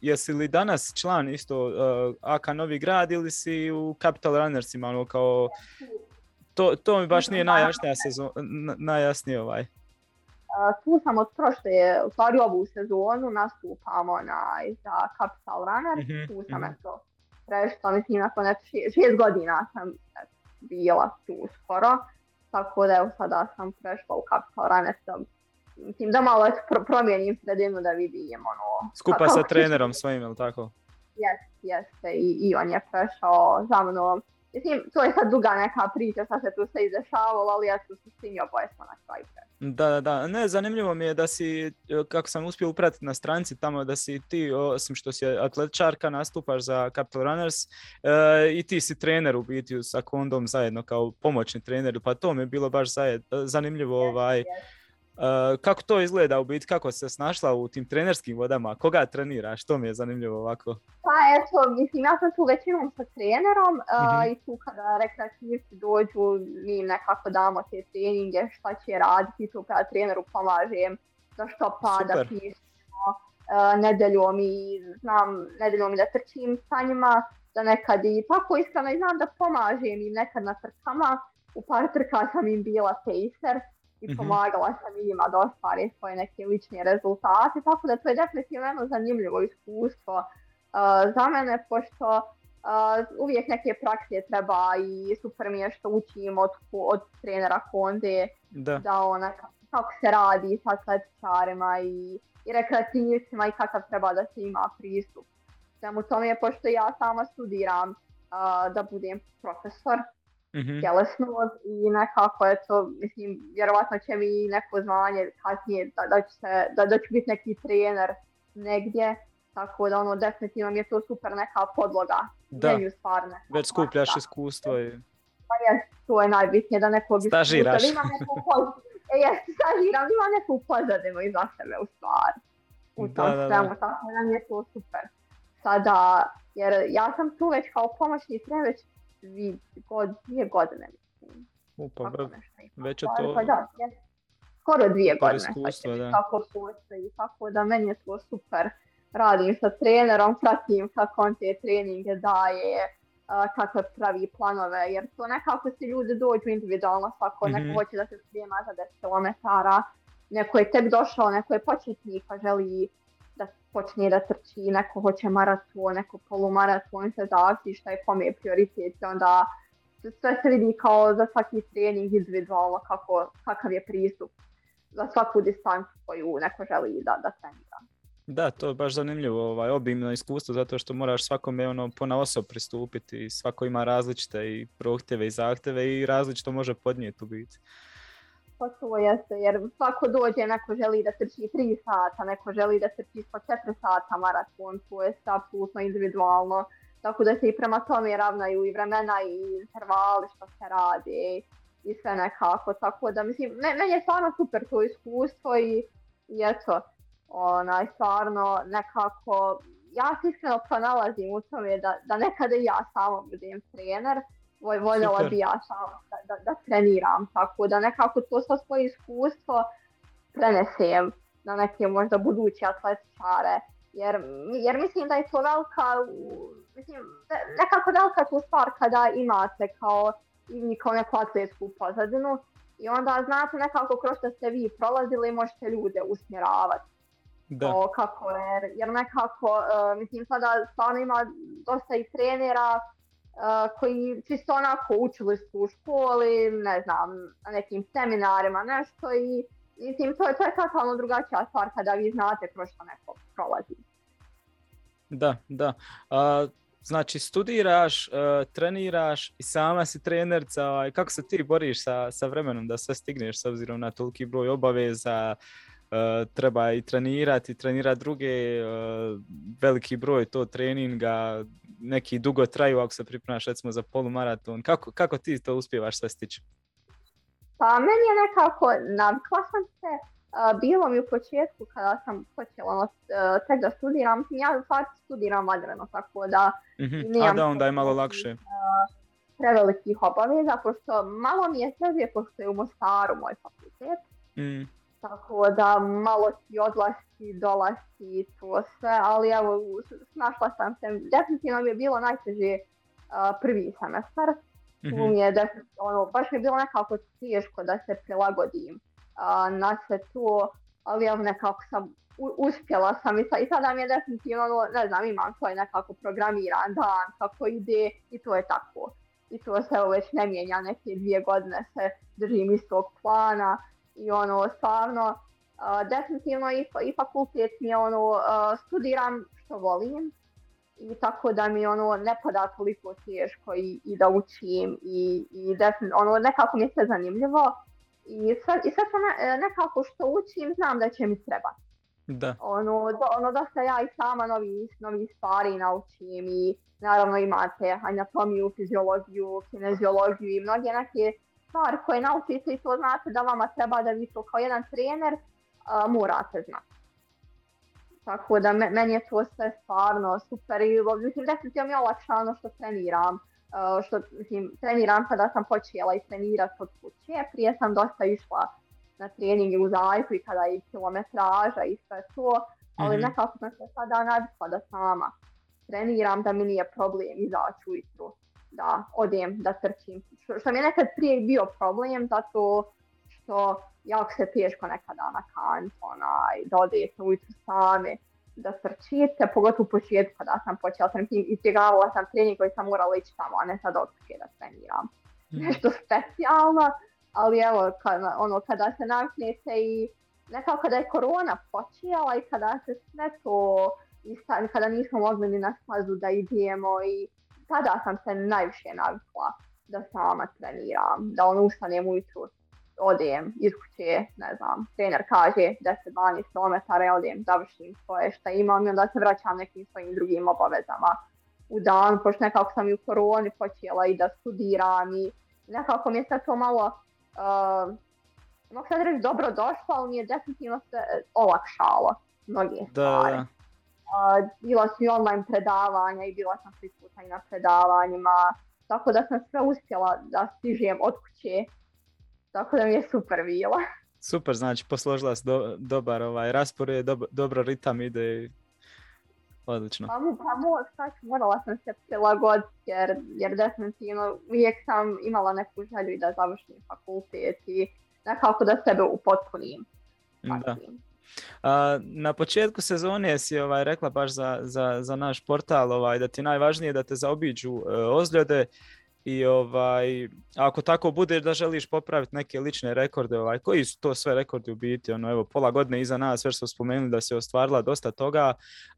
jesi li danas član isto uh, eh, AK Novi Grad ili si u Capital Runnersima, ono kao, to, to mi baš nije najjasnija sezona. najjasnije ovaj. Tu sam od prošle, u stvari ovu sezonu nastupamo onaj za Capital Runners, mm-hmm, mhm. tu sam mm-hmm. prešla, mislim, nakon šest, godina sam bila tu skoro tako da evo sada sam prešla u kapital rane sam Mislim da malo promijenim sredinu e da vidim ono... Skupa sa trenerom svojim, jel tako? Jes, jeste i, i on je prešao za mnom. E Mislim, to je sad duga neka priča, sad se tu sve izdešavalo, ali ja su s tim oboje smo na kraju da, da, ne, zanimljivo mi je da si, e, kako sam uspio upratiti na stranici tamo, da si ti, osim što si atletičarka, nastupaš za Capital Runners e, i ti si trener u biti sa Kondom zajedno kao pomoćni trener, pa to mi je bilo baš e, zanimljivo ovaj, Eh, kako to izgleda u biti, kako se snašla u tim trenerskim vodama, koga treniraš, što mi je zanimljivo ovako. Pa eto, mislim, ja sam tu većinom sa trenerom eh, mhm. i tu kada rekreativci dođu, mi im nekako damo te treninge, šta će raditi, tu kada pa treneru pomažem, za što pada, Super. uh, eh, nedeljom i znam, nedeljom i da trčim sa njima, da nekad i tako iskreno i znam da pomažem im nekad na trkama, u par trka sam im bila pacer, i mhm. pomagala sam i njima da ostvari svoje neke lične rezultate, tako da to je definitivno jedno zanimljivo iskustvo uh, za mene, pošto uh, uvijek neke prakse treba i super mi je što učim od, od trenera Konde, da, da ona, kako se radi sa atletičarima i, i rekreativcima i kakav treba da se ima pristup. U tome je, pošto ja sama studiram uh, da budem profesor, hmm tjelesnost i nekako je to, mislim, vjerovatno će mi neko znanje kasnije da, da, ću se, da, da biti neki trener negdje, tako da ono definitivno mi je to super neka podloga. Da, stvarne, već skupljaš iskustvo i... Pa je, to je najbitnije da neko bi... Stažiraš. Imam ja e, ja, stažiram, imam neku pozadinu iza sebe u stvari. U tom svemu, tako da mi je to super. Sada, jer ja sam tu već kao pomoćni trener već dvije, god, dvije godine, mislim. Upa, već je to... Pa da, skoro dvije godine iskustva, da. kako postoji, tako da meni je to super. Radim sa trenerom, pratim kako on te treninge daje, kakve pravi planove, jer to nekako se ljudi dođu individualno, svako mm-hmm. neko hoće da se sprema za 10 km, neko je tek došao, neko je početnik pa želi da počne da trči, neko hoće maraton, neko polumaraton, se zavisi šta je kome prioritet, onda sve se vidi kao za svaki trening individualno kako, kakav je pristup za svaku distancu koju neko želi da, da trenira. Da, to je baš zanimljivo, ovaj, obimno iskustvo, zato što moraš svakome ono, pona osob pristupiti, svako ima različite i prohtjeve i zahtjeve i različito može podnijeti u biti. Pa to jeste, jer svako dođe, neko želi da trči 3 sata, neko želi da trči po 4 sata maraton, to je apsolutno individualno. Tako da se i prema tome ravnaju i vremena i intervali što se radi i sve nekako. Tako da mislim, meni je stvarno super to iskustvo i, eto, onaj, stvarno nekako, ja se iskreno pronalazim u tome da, da nekada i ja samo budem trener, Ovaj, voljela Super. bi da, da, da treniram, tako da nekako to sa svoje iskustvo prenesem na neke možda buduće atletičare. Jer, jer mislim da je to velika, mislim, nekako velika tu stvar kada imate kao, kao neku atletsku pozadinu i onda znate nekako kroz što ste vi prolazili možete ljude usmjeravati. Da. O, kako, jer, nekako, uh, mislim sada stvarno ima dosta i trenera koji su onako učili su u školi, ne znam, na nekim seminarima, nešto i Mislim, to je, to je totalno drugačija stvar kada vi znate kroz što neko prolazi. Da, da. A, znači, studiraš, e, treniraš i sama si trenerca. Ovaj, kako se ti boriš sa, sa vremenom da sve stigneš s obzirom na toliki broj obaveza, Eh, treba i trenirati, trenirati druge, eh, veliki broj to treninga, neki dugo traju ako se pripremaš recimo za polumaraton. Kako, kako ti to uspijevaš sve stići? Pa meni je nekako navikla sam se, eh, bilo mi u početku kada sam počela ono, tek da studiram, ja u stvari studiram vadreno, tako da... mm A da, onda je malo lakše. Prevelikih obaveza, pošto malo mi je teže, pošto je u Mostaru moj fakultet. Mm. Tako da malo ti odlasti dolasti i to sve, ali evo, snašla sam se. Definitivno mi je bilo najteže uh, prvi semestar. mm je, ono, baš mi je bilo nekako teško da se prilagodim uh, na sve to, ali evo nekako sam uspjela sam i, sa, i sada mi je definitivno, ono, ne znam, imam svoj nekako programiran dan, kako ide i to je tako. I to se već ne mijenja, neke dvije godine se držim istog plana i ono stvarno uh, definitivno i, i fakultet mi je ono studiram što volim i tako da mi ono ne pada toliko teško i, i da učim i, i ono nekako mi je sve zanimljivo i sad, i sad sam e, nekako što učim znam da će mi trebati. Da. Ono, do, ono da se ja i sama novi, novi stvari naučim i naravno imate anatomiju, fiziologiju, kineziologiju i mnoge neke stvar koje naučite i to znate da vama treba da vi to kao jedan trener a, morate znati. Tako da me, meni je to sve stvarno super i mislim sam mi olakšano što treniram. što, mislim, treniram kada sam počela i trenirati od kuće, prije sam dosta išla na treninge u zajku i kada je kilometraža i sve to, ali mm-hmm. nekako sam se sada navikla da sama treniram, da mi nije problem izaći ujutru da odem da trčim. Što, što mi je nekad prije bio problem, zato što jako se teško nekada na kant, onaj, da odete ujutru same, da trčite, pogotovo u početku kada sam počela trening, izbjegavala sam trening koji sam morala ići tamo, a ne sad odkuće da treniram. Mhm. Nešto specijalno, ali evo, kada, ono, kada se naknete, i nekako kada je korona počela i kada se sve to, i kada nismo mogli ni na slazu da idemo i tada sam se najviše navikla da sama treniram, da on ustanem ujutru, odijem iz kuće, ne znam, trener kaže 10-12 km, ja odijem, završim svoje što imam i onda se vraćam nekim svojim drugim obavezama u dan, pošto nekako sam i u koroni počela i da studiram i nekako mi je sad to malo, uh, mogu sad reći dobro došlo, ali mi je definitivno se olakšalo mnoge bila su i online predavanja i bila sam prisutna i na predavanjima, tako da sam sve uspjela da stižem od kuće, tako da mi je super bila. Super, znači posložila se do, dobar ovaj raspored, dobro ritam ide i odlično. Pa, pa sad morala sam se prilagoditi jer, jer definitivno uvijek sam imala neku želju da završim fakultet i nekako da sebe upotpunim. Da na početku sezone si ovaj, rekla baš za, za, za naš portal ovaj, da ti najvažnije da te zaobiđu e, ozljede. I ovaj, ako tako bude da želiš popraviti neke lične rekorde, ovaj, koji su to sve rekordi u biti, ono, evo, pola godine iza nas, već što spomenuli da se ostvarila dosta toga,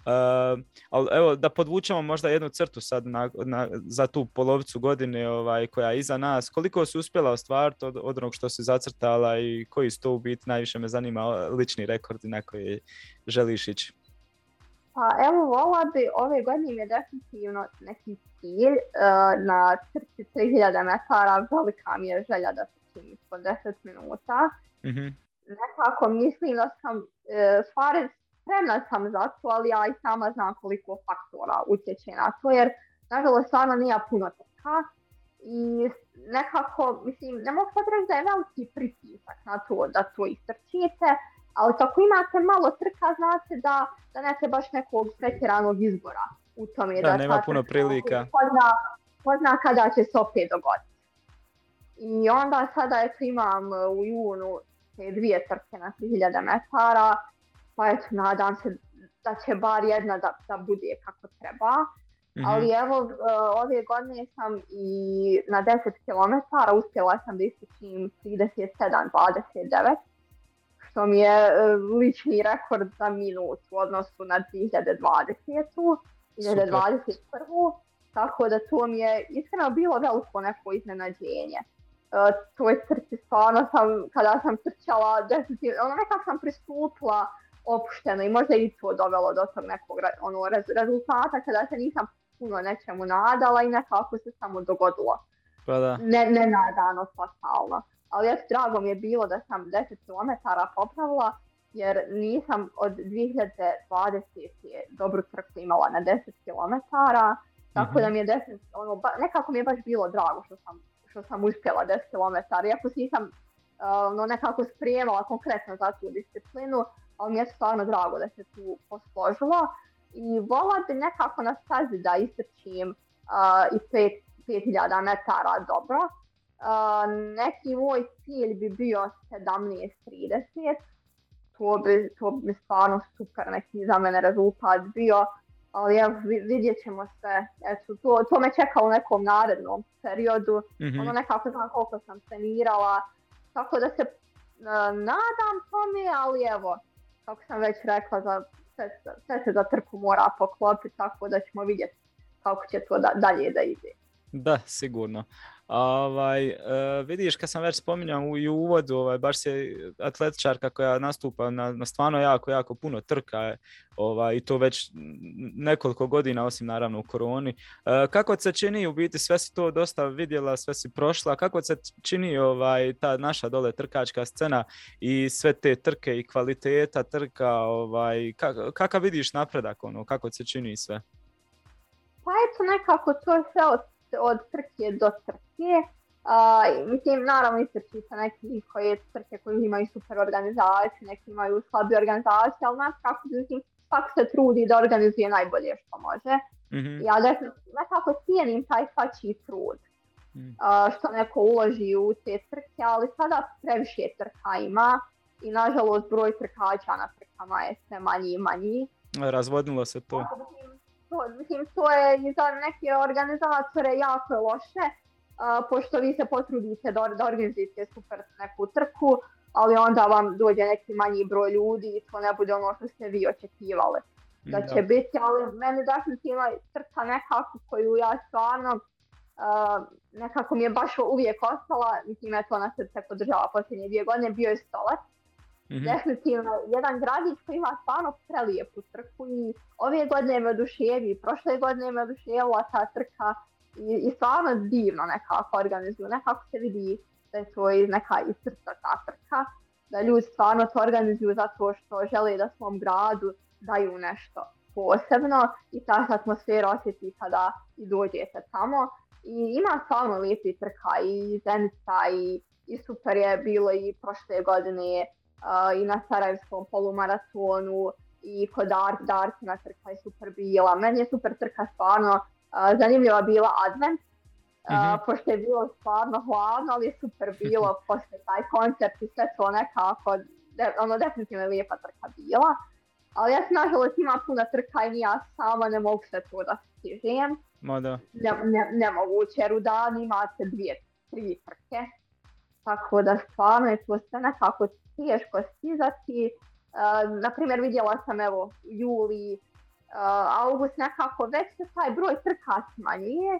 eh, ali evo, da podvučemo možda jednu crtu sad na, za tu polovicu godine ovaj, koja je iza nas, koliko si uspjela ostvariti od, od onog što si zacrtala i koji su to u biti, najviše me zanima lični rekordi na koji želiš ići. Pa evo, vola bi ove godine je definitivno neki cilj uh, e, na crci 3000 metara, velika mi je želja da se čini 10 minuta. Mm-hmm. Nekako mislim da sam, uh, stvari spremna sam za to, ali ja i sama znam koliko faktora utječe na to, jer nažalost stvarno nije puno trka i nekako, mislim, ne mogu sad reći da je veliki pritisak na to da to istrčite, ali ako imate malo trka, znate da, da ne treba baš nekog pretjeranog izbora u tome. Da, da nema puno prilika. Pozna, kada će se opet dogoditi. I onda sada eto imam e, u junu te dvije trke na 3000 metara, pa eto nadam se da će bar jedna da, da bude kako treba. Mhm. Ali evo, e, ove godine sam i na 10 km uspjela sam da ističim 37-29 što mi je e, lični rekord za minut u odnosu na 2020. 2021. Tako da to mi je iskreno bilo veliko neko iznenađenje. E, to je crci sam, kada sam trčala, ono nekako sam pristupila opušteno i možda i to dovelo do tog nekog ono, rezultata kada se nisam puno nečemu nadala i nekako se samo dogodilo. Pa da. Ne, nenadano, totalno ali ja drago mi je bilo da sam 10 km popravila jer nisam od 2020 dobru crku imala na 10 km, tako mhm. da mi je 10, ono, nekako mi je baš bilo drago što sam, što sam uspjela 10 km, iako nisam e, ono, nekako sprijemala konkretno za tu disciplinu, ali mi je stvarno drago da se tu posložila. i vola bi nekako na stazi da istrčim uh, i 5000 metara dobro, neki moj cilj bi bio 17.30, to bi, to bi stvarno super neki za mene rezultat bio, ali ja, vidjet ćemo se, eto, to, to me čeka u nekom narednom periodu, mm-hmm. ono nekako znam koliko sam trenirala, tako da se uh, nadam tome, ali evo, kako sam već rekla, za, sve, sve se za trku mora poklopiti, tako da ćemo vidjeti kako će to da, dalje da ide. Da, sigurno. Ovaj, e, vidiš kad sam već spominjao i u uvodu, ovaj, baš se atletičarka koja nastupa na, na stvarno jako, jako puno trka ovaj, i to već nekoliko godina osim naravno u koroni. E, kako se čini u biti, sve si to dosta vidjela, sve si prošla, kako se čini ovaj, ta naša dole trkačka scena i sve te trke i kvaliteta trka, ovaj, kakav vidiš napredak, ono, kako se čini sve? Pa eto nekako to je sve od od trke do trke. Uh, mislim, naravno istrči sa neki koje trke koji imaju super organizaciju, neki imaju slabi organizaciju, ali nas kako, mislim, pak se trudi da organizuje najbolje što može. Mm-hmm. Ja nekako cijenim taj svačiji trud. Mhm. što neko uloži u te trke, ali sada previše trka ima i nažalost broj trkača na trkama je sve manji i manji. Razvodnilo se to. Tako, to, mislim, to je za neke organizatore jako loše, pošto vi se potrudite da, da super neku trku, ali onda vam dođe neki manji broj ljudi i to ne bude ono što ste vi očekivali da će da. biti, ali meni definitivno trka nekako koju ja stvarno uh, nekako mi je baš uvijek ostala, mislim je to na srce podržava posljednje dvije godine, bio je hmm Definitivno, jedan gradić koji ima stvarno prelijepu trku i ove godine me oduševi, prošle godine me oduševila ta trka i, i stvarno divno nekako organizuju, nekako se vidi da je to neka iz srca ta trka, da ljudi stvarno to organizuju zato što žele da svom gradu daju nešto posebno i ta atmosfera osjeti kada i dođete tamo. I ima stvarno lijepi trka i Zenica i, i super je bilo i prošle godine Uh, i na Sarajevskom polumaratonu i kod Darkina trka je super bila. Meni je super trka stvarno uh, zanimljiva bila Advent, mm-hmm. pošto je bilo stvarno hladno, ali je super bilo, pošto taj koncept i sve to nekako, de, ono definitivno je lijepa trka bila. Ali ja sam, nažalost imam puno trka i ja sama ne mogu se to da stižem. Ma da. Ne, ne, nemoguće jer u dan imate dvije, tri trke. Tako da stvarno je to sve nekako teško stizati. E, na primjer vidjela sam evo juli, e, august nekako već se taj broj trka smanjuje,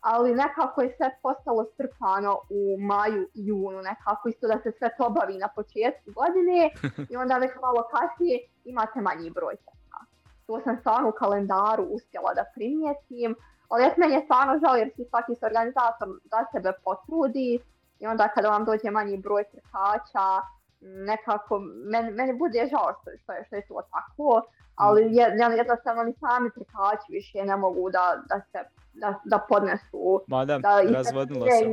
ali nekako je sve postalo strpano u maju i junu, nekako isto da se sve to obavi na početku godine i onda već malo kasnije imate manji broj trka. To sam stvarno u kalendaru uspjela da primijetim, ali ja meni je stvarno žao jer si svaki s organizatom da sebe potrudi i onda kada vam dođe manji broj trkača, nekako, meni, meni bude žao što, što, je, što je to tako, ali mm. jed, jednostavno ni sami trkači više ne mogu da, da se da, da podnesu. Ma da, da razvodnilo se.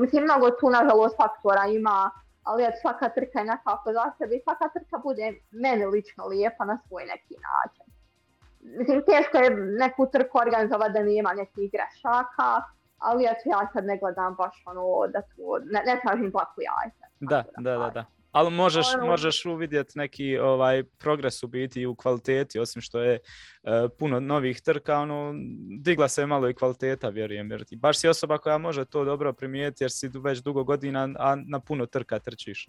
Mislim, mnogo tu, nažalost, faktora ima, ali svaka trka je nekako za sebe i svaka trka bude meni lično lijepa na svoj neki način. Mislim, teško je neku trku organizovati da nema nekih grešaka, ali eto ja sad ne gledam baš ono da tu, ne, ne tražim Da, da, da, da, da. Ali možeš, ono- možeš uvidjeti neki ovaj progres u biti u kvaliteti, osim što je e, puno novih trka, ono, digla se malo i kvaliteta, vjerujem, jer ti baš si osoba koja može to dobro primijeti jer si već dugo godina, a na puno trka trčiš.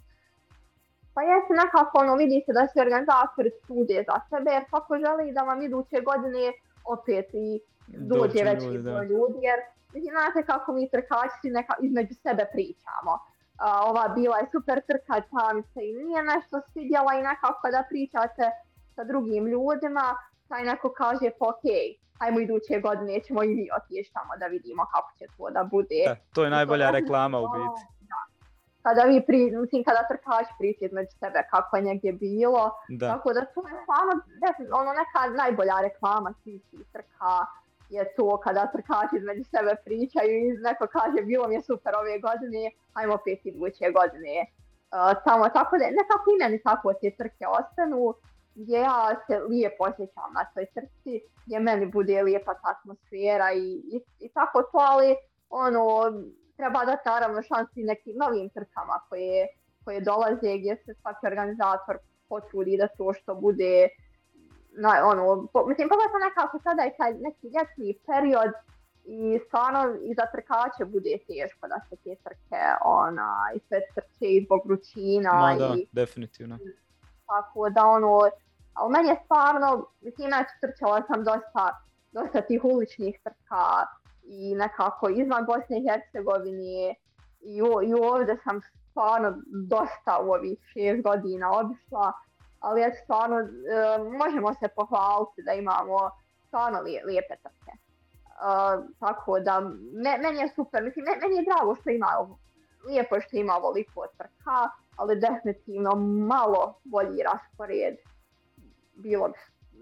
Pa jeste nekako ono, vidi se da se organizator studije za sebe, jer svako želi da vam iduće godine opet i dođe veći ljudi, jer znate kako mi trkači neka između sebe pričamo. A, ova bila je super trkača, mi se i nije nešto svidjela i nekako da pričate sa drugim ljudima, taj neko kaže pa ok, ajmo iduće godine ćemo i mi otići tamo da vidimo kako će to da bude. E, to je najbolja to reklama u biti. Da. Kada vi pri, mislim, kada trkač priči između sebe kako je negdje bilo, da. tako da to je stvarno ono neka najbolja reklama svih trka je to kada trkači između sebe pričaju i neko kaže bilo mi je super ove godine, ajmo opet iduće godine. Uh, e, tamo, tako da nekako i meni tako te trke ostanu, gdje ja se lijepo osjećam na toj trci, gdje meni bude lijepa ta atmosfera i, tako to, ali ono, treba dati naravno šansi nekim novim trkama koje, koje dolaze, gdje se svaki organizator potrudi da to što bude na, ono, po, mislim, sam nekako sada je taj neki ljetni period i stvarno i za trkače bude teško da se te trke, ona, i sve trke i zbog ručina. Ma da, i, definitivno. tako da ono, ali meni je stvarno, mislim, inače trčala sam dosta, dosta tih uličnih trka i nekako izvan Bosne i Hercegovine i, i ovdje sam stvarno dosta u ovih šest godina obišla ali ja stvarno eh, možemo se pohvaliti da imamo stvarno lijepe trke. Eh, tako da, me, meni je super, mislim, meni je drago što ima ovo, lijepo što ima ovoliko trka, ali definitivno malo bolji raspored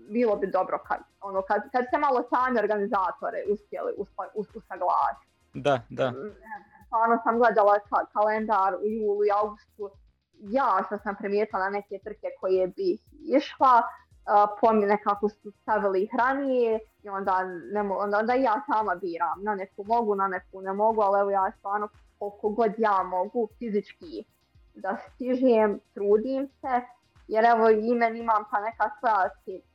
bilo bi dobro kad, ono, kad, se malo sami organizatore uspjeli usaglasiti. Da, da. Mm, stvarno sam gledala kalendar u julu i augustu, ja što sam primijetila na neke trke koje bi išla, pomine kako su stavili ih i onda, ne onda, ja sama biram, na neku mogu, na neku ne mogu, ali evo ja stvarno koliko god ja mogu fizički da stižem, trudim se, jer evo i imam pa neka svoja,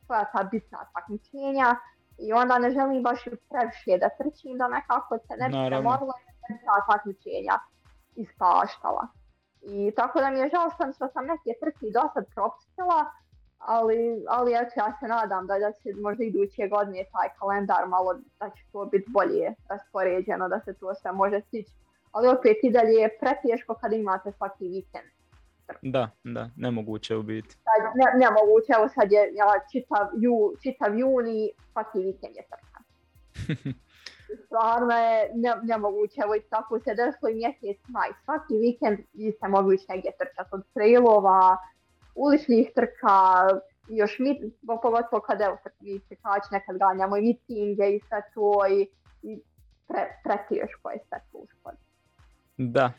svoja ta bitna takmičenja i onda ne želim baš previše da trčim da nekako se ne bi morala ta takmičenja ispaštala. I tako da mi je žao sam što sam neke trke do sad propustila, ali, ali ja se nadam da, da će možda iduće godine taj kalendar malo da će to biti bolje raspoređeno, da se to sve može stići. Ali opet i dalje je pretješko kad imate svaki vikend. Da, da, nemoguće u biti. Da, ne, nemoguće, evo sad je ja, čitav, ju, čitav juni, svaki vikend je trka. stvarno je ne, nemoguće, ovo je tako se desilo i mjesec, maj svaki vikend ste mogli ići negdje trčati od trailova, uličnih trka, još mi, pogotovo kad evo mi se nekad ganjamo i mitinge i sve to i, i pre, je sve to uspod. Da,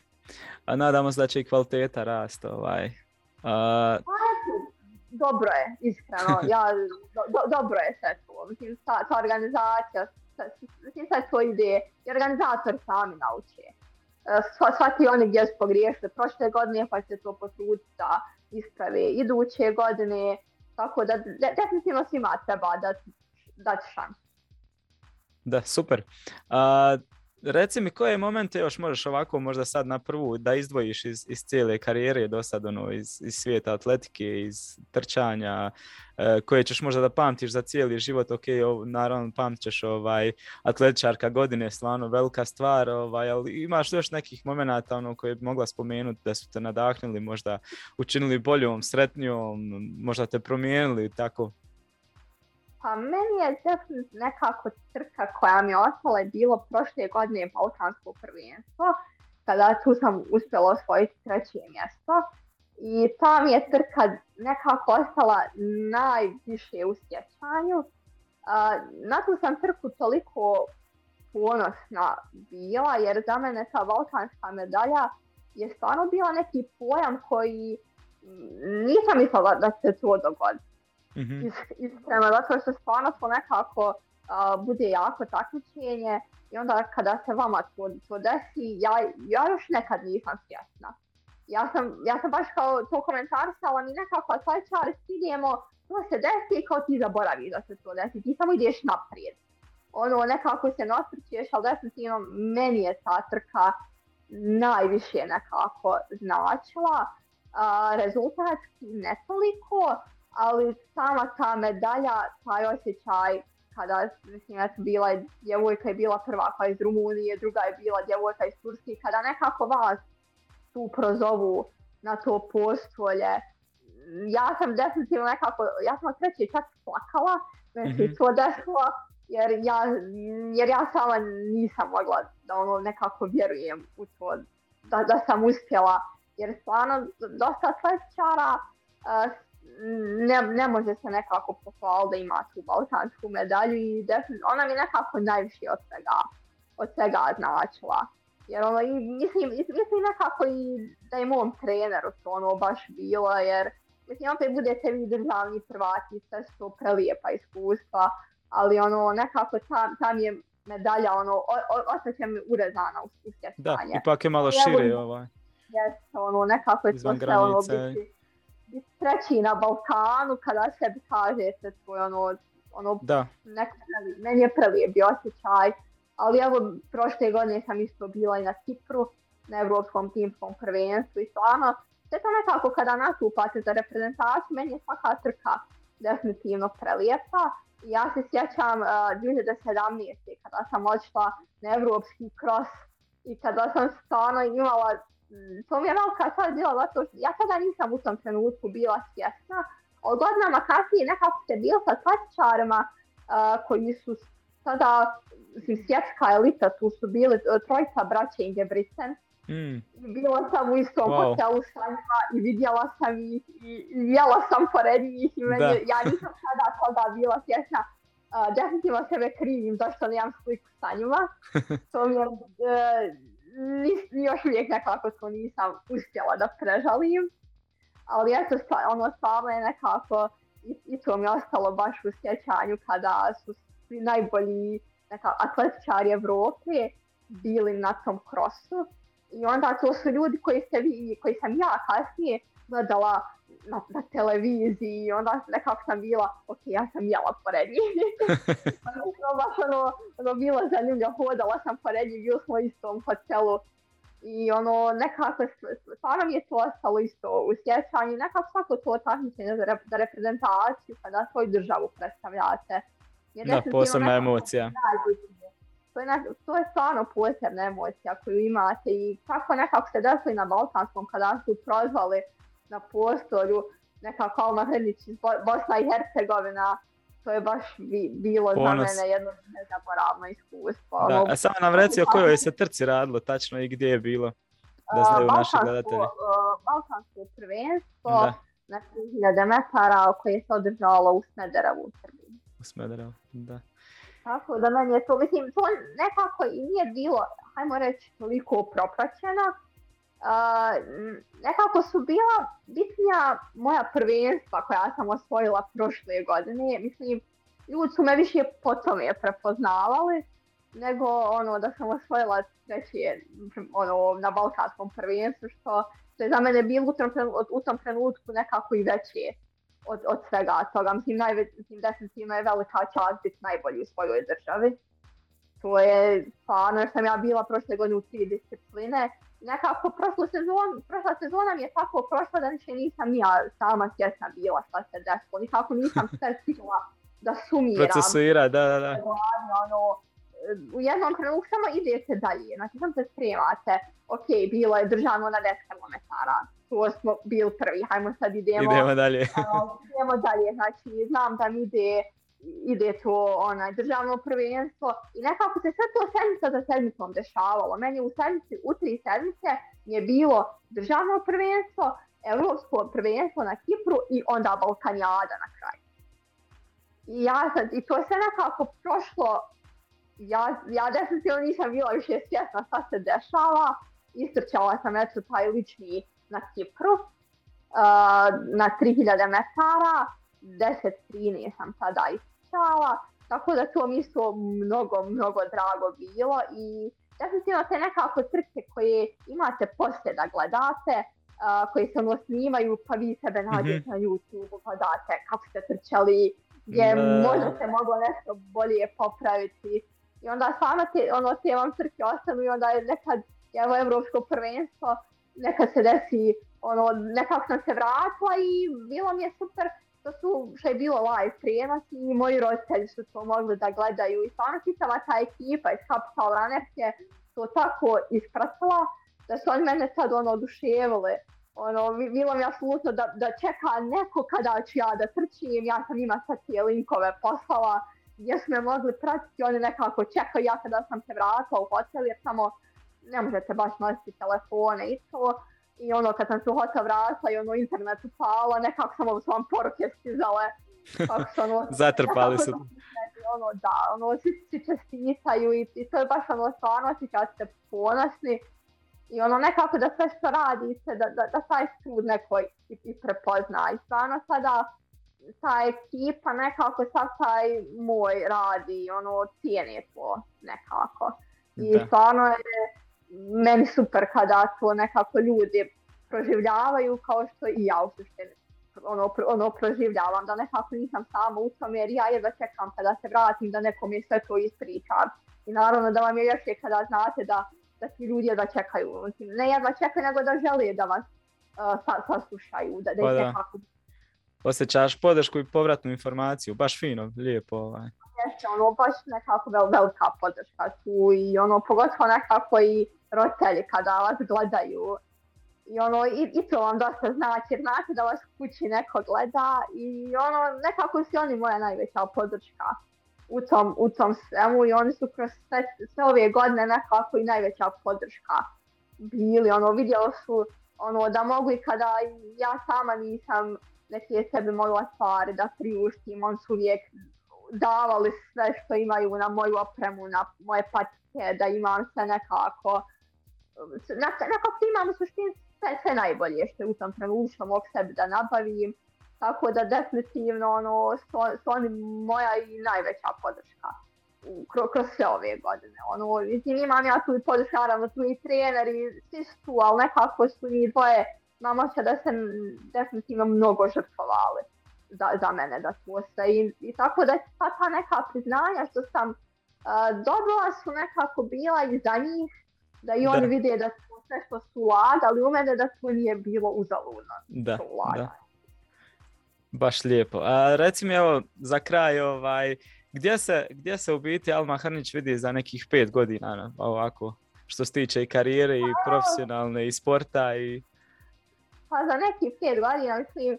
a nadamo se da će i kvaliteta rast ovaj. Dobro je, iskreno, ja, dobro je sve to, mislim, ta, ta organizacija, ti sad svoje ideje i organizator sami nauče. Svati oni gdje su pogriješili prošle godine pa će to posuditi da isprave iduće godine. Tako da definitivno svima treba da, dati šansu. Da, super. A, Reci mi koje momente još možeš ovako možda sad na prvu da izdvojiš iz, iz cijele karijere do sad ono, iz, iz svijeta atletike, iz trčanja, e, koje ćeš možda da pamtiš za cijeli život, ok, naravno pamćeš ovaj, atletičarka godine, stvarno velika stvar, ovaj, ali imaš još nekih momenata ono, koje bi mogla spomenuti da su te nadahnili možda učinili boljom, sretnijom, možda te promijenili, tako pa meni je definitivno nekako trka koja mi je ostala je bilo prošle godine Balkansko prvenstvo, kada tu sam uspjela osvojiti treće mjesto. I ta mi je trka nekako ostala najviše u sjećanju. Na tu sam trku toliko ponosna bila jer za mene ta balkanska medalja je stvarno bila neki pojam koji nisam mislila da se to dogodi. Mhm. iz, iz, zato što stvarno smo nekako bude jako takmičenje i onda kada se vama to, to desi, ja, ja još nekad nisam svjesna. Ja sam, ja sam baš kao to komentarisala, mi nekako taj čar idemo, to se desi kao ti zaboravi da se to desi, ti samo ideš naprijed. Ono nekako se nasrćeš, ali definitivno meni je ta trka najviše nekako značila. rezultatski ne toliko, ali sama ta medalja, taj osjećaj kada mislim, eto, bila je djevojka je bila prva iz Rumunije, druga je bila djevojka iz Turske, kada nekako vas tu prozovu na to postolje, ja sam definitivno nekako, ja sam treće čak plakala, znači mm-hmm. to desilo, jer ja, jer ja sama nisam mogla da ono nekako vjerujem u to, da, sam uspjela, jer stvarno dosta sljedećara uh, eh, ne, ne može se nekako pohvaliti da ima tu balkansku medalju i ona mi nekako najviše od svega, od svega značila. Jer ono, i, mislim, mislim nekako i da je mom treneru to ono baš bilo, jer mislim opet budete vi državni prvati, sve su prelijepa iskustva, ali ono nekako tam, tam je medalja ono, ostaće mi urezana u sjećanje. Da, ipak je malo šire ovaj. Jes, ono nekako je to sve ono biti treći na Balkanu kada sebi kažete svoj ono, ono da. meni je prelijepi osjećaj. Ali evo, prošle godine sam isto bila i na Cipru, na Evropskom timskom prvenstvu i stvarno, sve to nekako kada nastupate za reprezentaciju, meni je svaka trka definitivno prelijepa. Ja eh, se sjećam uh, 2017. kada sam odšla na evropski cross i kada sam stvarno imala povjerovka sad zato što ja tada nisam u tom trenutku bila svjesna, ali godinama kasnije nekako se bio sa klasičarima koji su sada mislim, svjetska elita, tu su bili trojica braća Inge Ingebrigtsen, Mm. Bila sam u istom hotelu sa njima i vidjela sam ih i, i jela sam pored njih i meni, ja nisam sada toga bila svjesna. definitivno sebe krivim zašto nemam sliku sa njima. To mi je, još uvijek nekako to nisam uspjela da prežalim. Ali eto, ono stvarno je nekako, i, i to mi je ostalo baš u sjećanju kada su svi najbolji neka, atletičari Evrope bili na tom krosu. I onda to su ljudi koji, vi, koji sam ja kasnije gledala na, na televiziji i onda nekako sam bila, ok, ja sam jela pored njih. Pa ono, baš ono, ono, bila zanimljiva, hodala sam pored njih, bili smo u istom hotelu. I ono, nekako, stvarno mi je to ostalo isto u sjećanju, nekako svako to takmičenje za, rep, za reprezentaciju, kada pa svoju državu predstavljate. Jer da, posebna emocija. To je, to je stvarno posebna emocija koju imate i kako nekako se desilo na Balkanskom kada su prozvali na postolju, neka kalna Hrnić iz Bosna i Hercegovina, to je baš bi, bilo Ponos. za mene jedno nezaboravno iskustvo. Da. Ono. A samo nam reci o kojoj se trci radilo tačno i gdje je bilo, da znaju naši gledatelji. E, Balkansko prvenstvo na 3000 metara koje se održalo u Smederevu u Srbiji. U Smederevu, da. Tako da meni je to, mislim, to nekako i nije bilo, hajmo reći, toliko propraćeno nekako su bila bitnija moja prvenstva koja sam osvojila prošle godine. Mislim, ljudi su me više po tome prepoznavali nego ono da sam osvojila treće ono, na balkanskom prvenstvu što, što je za mene bilo u tom trenutku nekako i veće od, od svega toga. Mislim, mislim definitivno je velika čast biti najbolji u svojoj državi. To je, pa ono što sam ja bila prošle godine u tri discipline, nekako prošlu sezon, prošla sezona mi je tako prošla da više nisam ja sama svjesna bila šta se desilo. Nikako nisam sve stigla da sumiram. Procesira, da, da, da. Ono, u jednom trenutku samo idete dalje, znači sam se spremate, ok, bilo je državno na 10 km, tu smo bili prvi, hajmo sad idemo, idemo dalje. idemo dalje, znači znam da mi ide ide to onaj državno prvenstvo i nekako se sve to sedmica za sedmicom dešavalo. Meni u sedmici, u tri sedmice je bilo državno prvenstvo, evropsko prvenstvo na Kipru i onda Balkanjada na kraju. I, ja sad, i to je sve nekako prošlo, ja, ja definitivno nisam bila više svjesna šta se dešava, istrčala sam eto taj lični na Kipru, uh, na 3000 metara, 10-13 sam tada ispričala, tako da to mi su mnogo, mnogo drago bilo i definitivno te nekako trke koje imate poslije da gledate, uh, koje se ono snimaju pa vi sebe mhm. nađete mm-hmm. na YouTube pa date kako ste trčali, gdje možda se moglo nešto bolje popraviti. I onda stvarno te, ono, te vam trke ostanu i onda je nekad, evo evropsko prvenstvo, nekad se desi, ono, nekako sam se vratila i bilo mi je super što, su, što je bilo live prijenos i moji roditelji su su mogli da gledaju i stvarno čitava ta ekipa iz Capital Runners je to tako ispratila da su oni mene sad ono oduševili. Ono, bilo mi apsolutno da, da čeka neko kada ću ja da trčim, ja sam njima sad tije linkove poslala gdje su me mogli pratiti, oni nekako čekaju, ja kada sam se vratila u hotel jer samo ne možete baš nositi telefone i to i ono kad sam se u i ono internet upala, nekako sam ovo su vam poruke stizale. Ono- Zatrpali su. Ono, da, ono, svi se čestitaju i, i to je baš ono stvarno osjećate ste ponosni. I ono nekako da sve što radite, da, da, da taj sud neko i, i prepozna. I stvarno sada ta ekipa nekako sad taj moj radi, ono cijeni to nekako. I da. stvarno je meni super kada to nekako ljudi proživljavaju kao što i ja u suštini ono, ono proživljavam, da nekako nisam sama u tom jer ja jedva čekam kada se vratim da nekom je sve to ispriča I naravno da vam je ljepše kada znate da, da ti ljudi jedva čekaju, znači, ne jedva čekaju nego da žele da vas uh, saslušaju, da, da, pa da. Osjećaš podršku i povratnu informaciju, baš fino, lijepo ovaj. ono baš nekako vel, velika podrška tu i ono pogotovo nekako i roditelji kada vas gledaju i ono, i, i to vam dosta znači, jer znate da vas kući neko gleda i ono, nekako si oni moja najveća podrška u tom, u tom svemu i oni su kroz sve, sve ove godine nekako i najveća podrška bili, ono, vidjeli su ono, da mogu i kada ja sama nisam neke sebe mogla stvari da priuštim, on su uvijek davali sve što imaju na moju opremu, na moje patike, da imam sve nekako na, na imam u suštini sve, sve najbolje što u tom trenutku mogu sebi da nabavim. Tako da definitivno ono, su, su oni moja i najveća podrška kroz, kroz sve ove godine. Ono, mislim, imam ja tu i podršku, naravno tu i trener svi su tu, ali nekako su i dvoje mama se da se definitivno mnogo žrtvovali za, za mene da su i, i tako da ta, ta neka priznanja što sam uh, e, dobila su nekako bila i za njih da i oni da. vide da smo sve što su ali u mene, da to nije bilo uzaludno. Da, da. Baš lijepo. A, reci mi evo za kraj, ovaj, gdje, se, gdje se u biti Alma Hrnić vidi za nekih pet godina ono, ovako? Što se tiče i karijere i pa- profesionalne i sporta i... Pa za nekih pet godina mislim,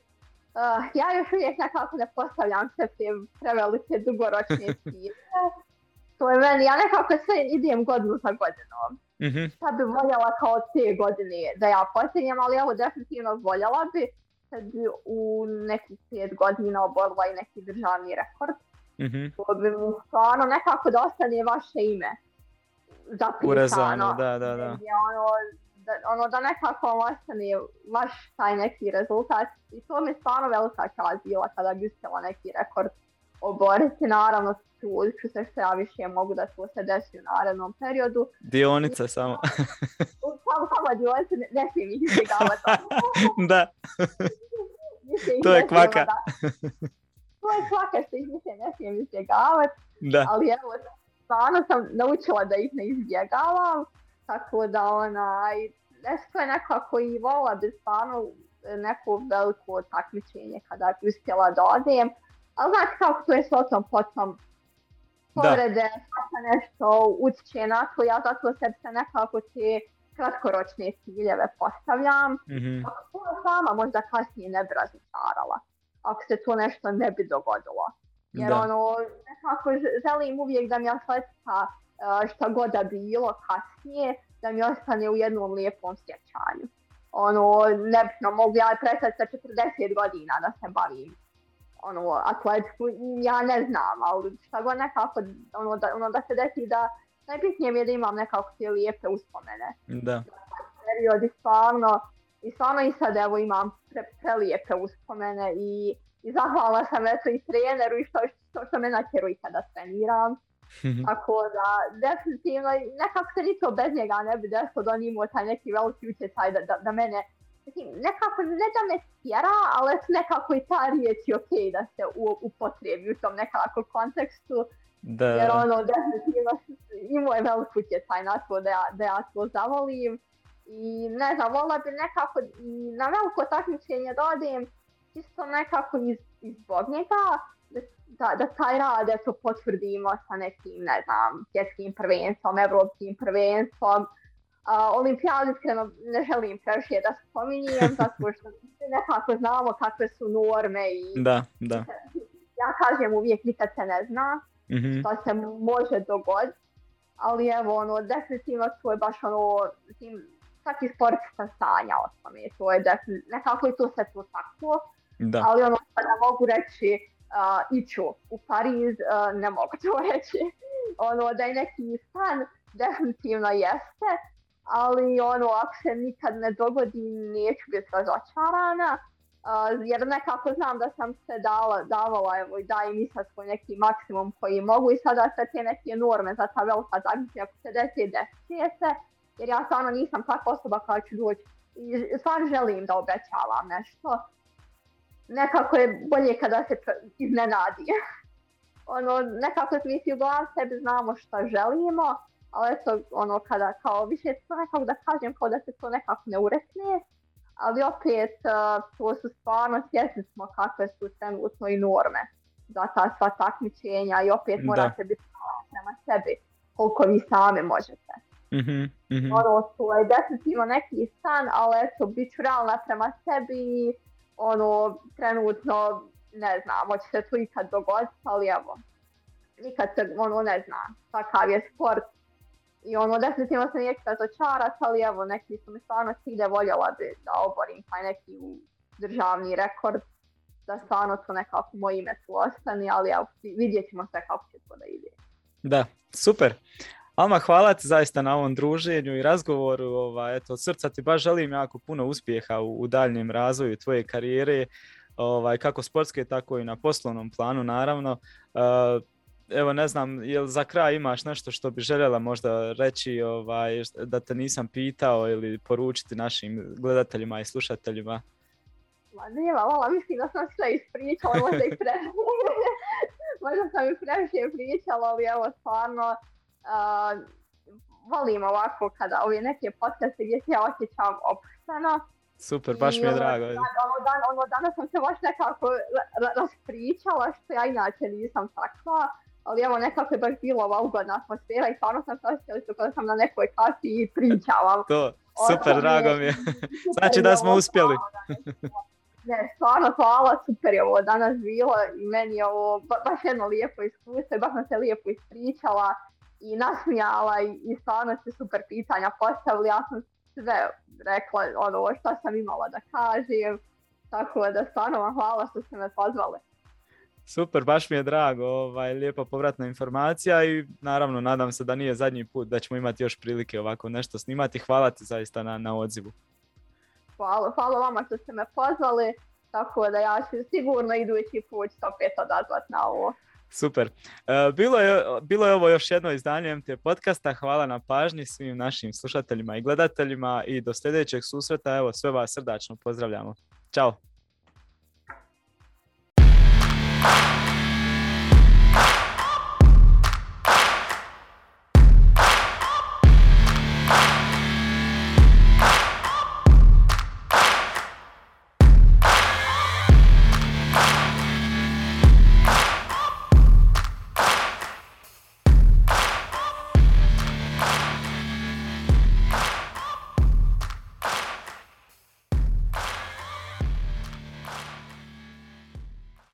Uh, ja još uvijek nekako ne postavljam se te prevelike dugoročne cilje. To je meni, ja nekako sve idem godinu za godinom hmm Pa bi voljela kao te godine da ja počinjem, ali evo definitivno voljela bi kad bi u nekih 5 godina oborila i neki državni rekord. Mm-hmm. To bi mu stvarno nekako da ostane vaše ime zapisano. Urezano, da, da, da. Je ono, da, ono da nekako ostane vaš taj neki rezultat i to mi je stvarno velika čast bila kada bi uspjela neki rekord oboriti, naravno trudit ću se što ja više mogu da to se desi u narednom periodu. Dionica I, samo. samo, samo dionice, ne, ne smijem ih da. to je kvaka. To je kvaka što ih više ne smijem izbjegavati. Da. Ali evo, stvarno sam naučila da ih ne izbjegavam. Tako da onaj, nešto je nekako i vola bi stvarno neko veliko takmičenje kada bi uspjela da odijem ali kako to je s otom potom povrede, svaka nešto utječe na to, ja zato sebi se nekako ti kratkoročne ciljeve postavljam, mm-hmm. ako sama možda kasnije ne bi razočarala, ako se to nešto ne bi dogodilo. Jer da. ono, nekako želim uvijek da mi atletika e, šta god da bilo kasnije, da mi ostane u jednom lijepom sjećanju. Ono, nebitno, mogu ja prestati sa 40 godina da se bavim ono, atletiku, ja ne znam, ali šta god nekako, ono da, ono da se desi da najbitnije mi je da imam nekako te lijepe uspomene. Da. Period i stvarno, i stvarno i sad evo imam pre, prelijepe uspomene i, i zahvala sam eto i treneru i što, što, što me natjeru kada treniram. Tako da, definitivno, nekako se ni to bez njega ne bi desilo da on imao taj neki veliki utjecaj da, da, da mene nekako, ne da me stjera, ali nekako i ta riječ je ok da se upotrebi u tom nekako kontekstu. Da. Jer ono, definitivno imao je veliku utjecaj na to da ja, da ja to zavolim. I ne znam, volila bi nekako i na veliko takmičenje da odem, čisto nekako iz, izbog njega, da, da taj rad eto potvrdimo sa nekim, ne znam, svjetskim prvenstvom, evropskim prvenstvom, olimpijadu iskreno ne želim previše da spominjem, zato što nekako znamo kakve su norme i... Da, da. Ja kažem uvijek nikad se ne zna mhm. što se može dogoditi, ali evo ono, definitivno to je baš ono, tim, svaki sport sam sanja o tome, to je definitivno, nekako i to se to tako, ali ono da mogu reći uh, iću u Pariz, ne mogu to reći, ono da je neki stan definitivno jeste, ali ono, ako se nikad ne dogodi, neću biti razočarana. Uh, jer nekako znam da sam se dala, davala evo, i dajem i sad svoj neki maksimum koji mogu i sada sve te neke norme za ta velika ako se desi, desi se, jer ja stvarno nisam takva osoba koja ću doći i stvarno želim da obećavam nešto. Nekako je bolje kada se iznenadi. ono, nekako smo u glavu sebi znamo šta želimo, ali eto, ono, kada kao više nekako da kažem, kao da se to nekako ne uretne, ali opet, e, to su stvarno, svjesni smo kakve su trenutno i norme za ta sva takmičenja i opet morate biti prema sebi koliko vi same možete. Mm-hmm, mm-hmm. neki san, ali eto, bit ću realna prema sebi ono, trenutno ne znam, hoće se to ikad dogoditi, ali evo, nikad se, ono, ne znam, takav je sport, i ono, definitivno se nije razočarat, ali evo, neki su mi stvarno cilje voljela bi da oborim taj neki državni rekord, da stvarno to nekako moje ime tu ostani, ali evo, vidjet ćemo sve kako će to da ide. Da, super. Alma, hvala ti zaista na ovom druženju i razgovoru. Ova, eto, od srca ti baš želim jako puno uspjeha u, daljnjem razvoju tvoje karijere, ovaj, kako sportske, tako i na poslovnom planu, naravno. E, evo ne znam, jel za kraj imaš nešto što bi željela možda reći ovaj, da te nisam pitao ili poručiti našim gledateljima i slušateljima? Ma nije vala, mislim da sam sve ispričala, možda i pre... možda sam i previše pričala, ali evo stvarno uh, volim ovako kada ove neke podcaste gdje se ja osjećam opušteno. Super, baš mi je ono, drago. Ono, dan, ono, danas sam se baš nekako raspričala što ja inače nisam takva ali evo nekako je baš bilo ova atmosfera i stvarno sam se osjećala kada sam na nekoj kasi i pričala. to, super, drago mi je. znači da smo uspjeli. Ne, stvarno hvala, super je ovo danas bilo i meni je ovo baš jedno lijepo iskustvo i baš sam se lijepo ispričala i nasmijala i, i stvarno ste super pitanja postavili, ja sam sve rekla ono što sam imala da kažem, tako da stvarno vam hvala što ste me pozvali. Super, baš mi je drago, ovaj, lijepa povratna informacija i naravno nadam se da nije zadnji put da ćemo imati još prilike ovako nešto snimati. Hvala ti zaista na, na odzivu. Hvala, hvala vama što ste me pozvali, tako da ja ću sigurno idući put opet odazvat na ovo. Super. E, bilo je, bilo je ovo još jedno izdanje MT podcasta. Hvala na pažnji svim našim slušateljima i gledateljima i do sljedećeg susreta. Evo, sve vas srdačno pozdravljamo. Ćao.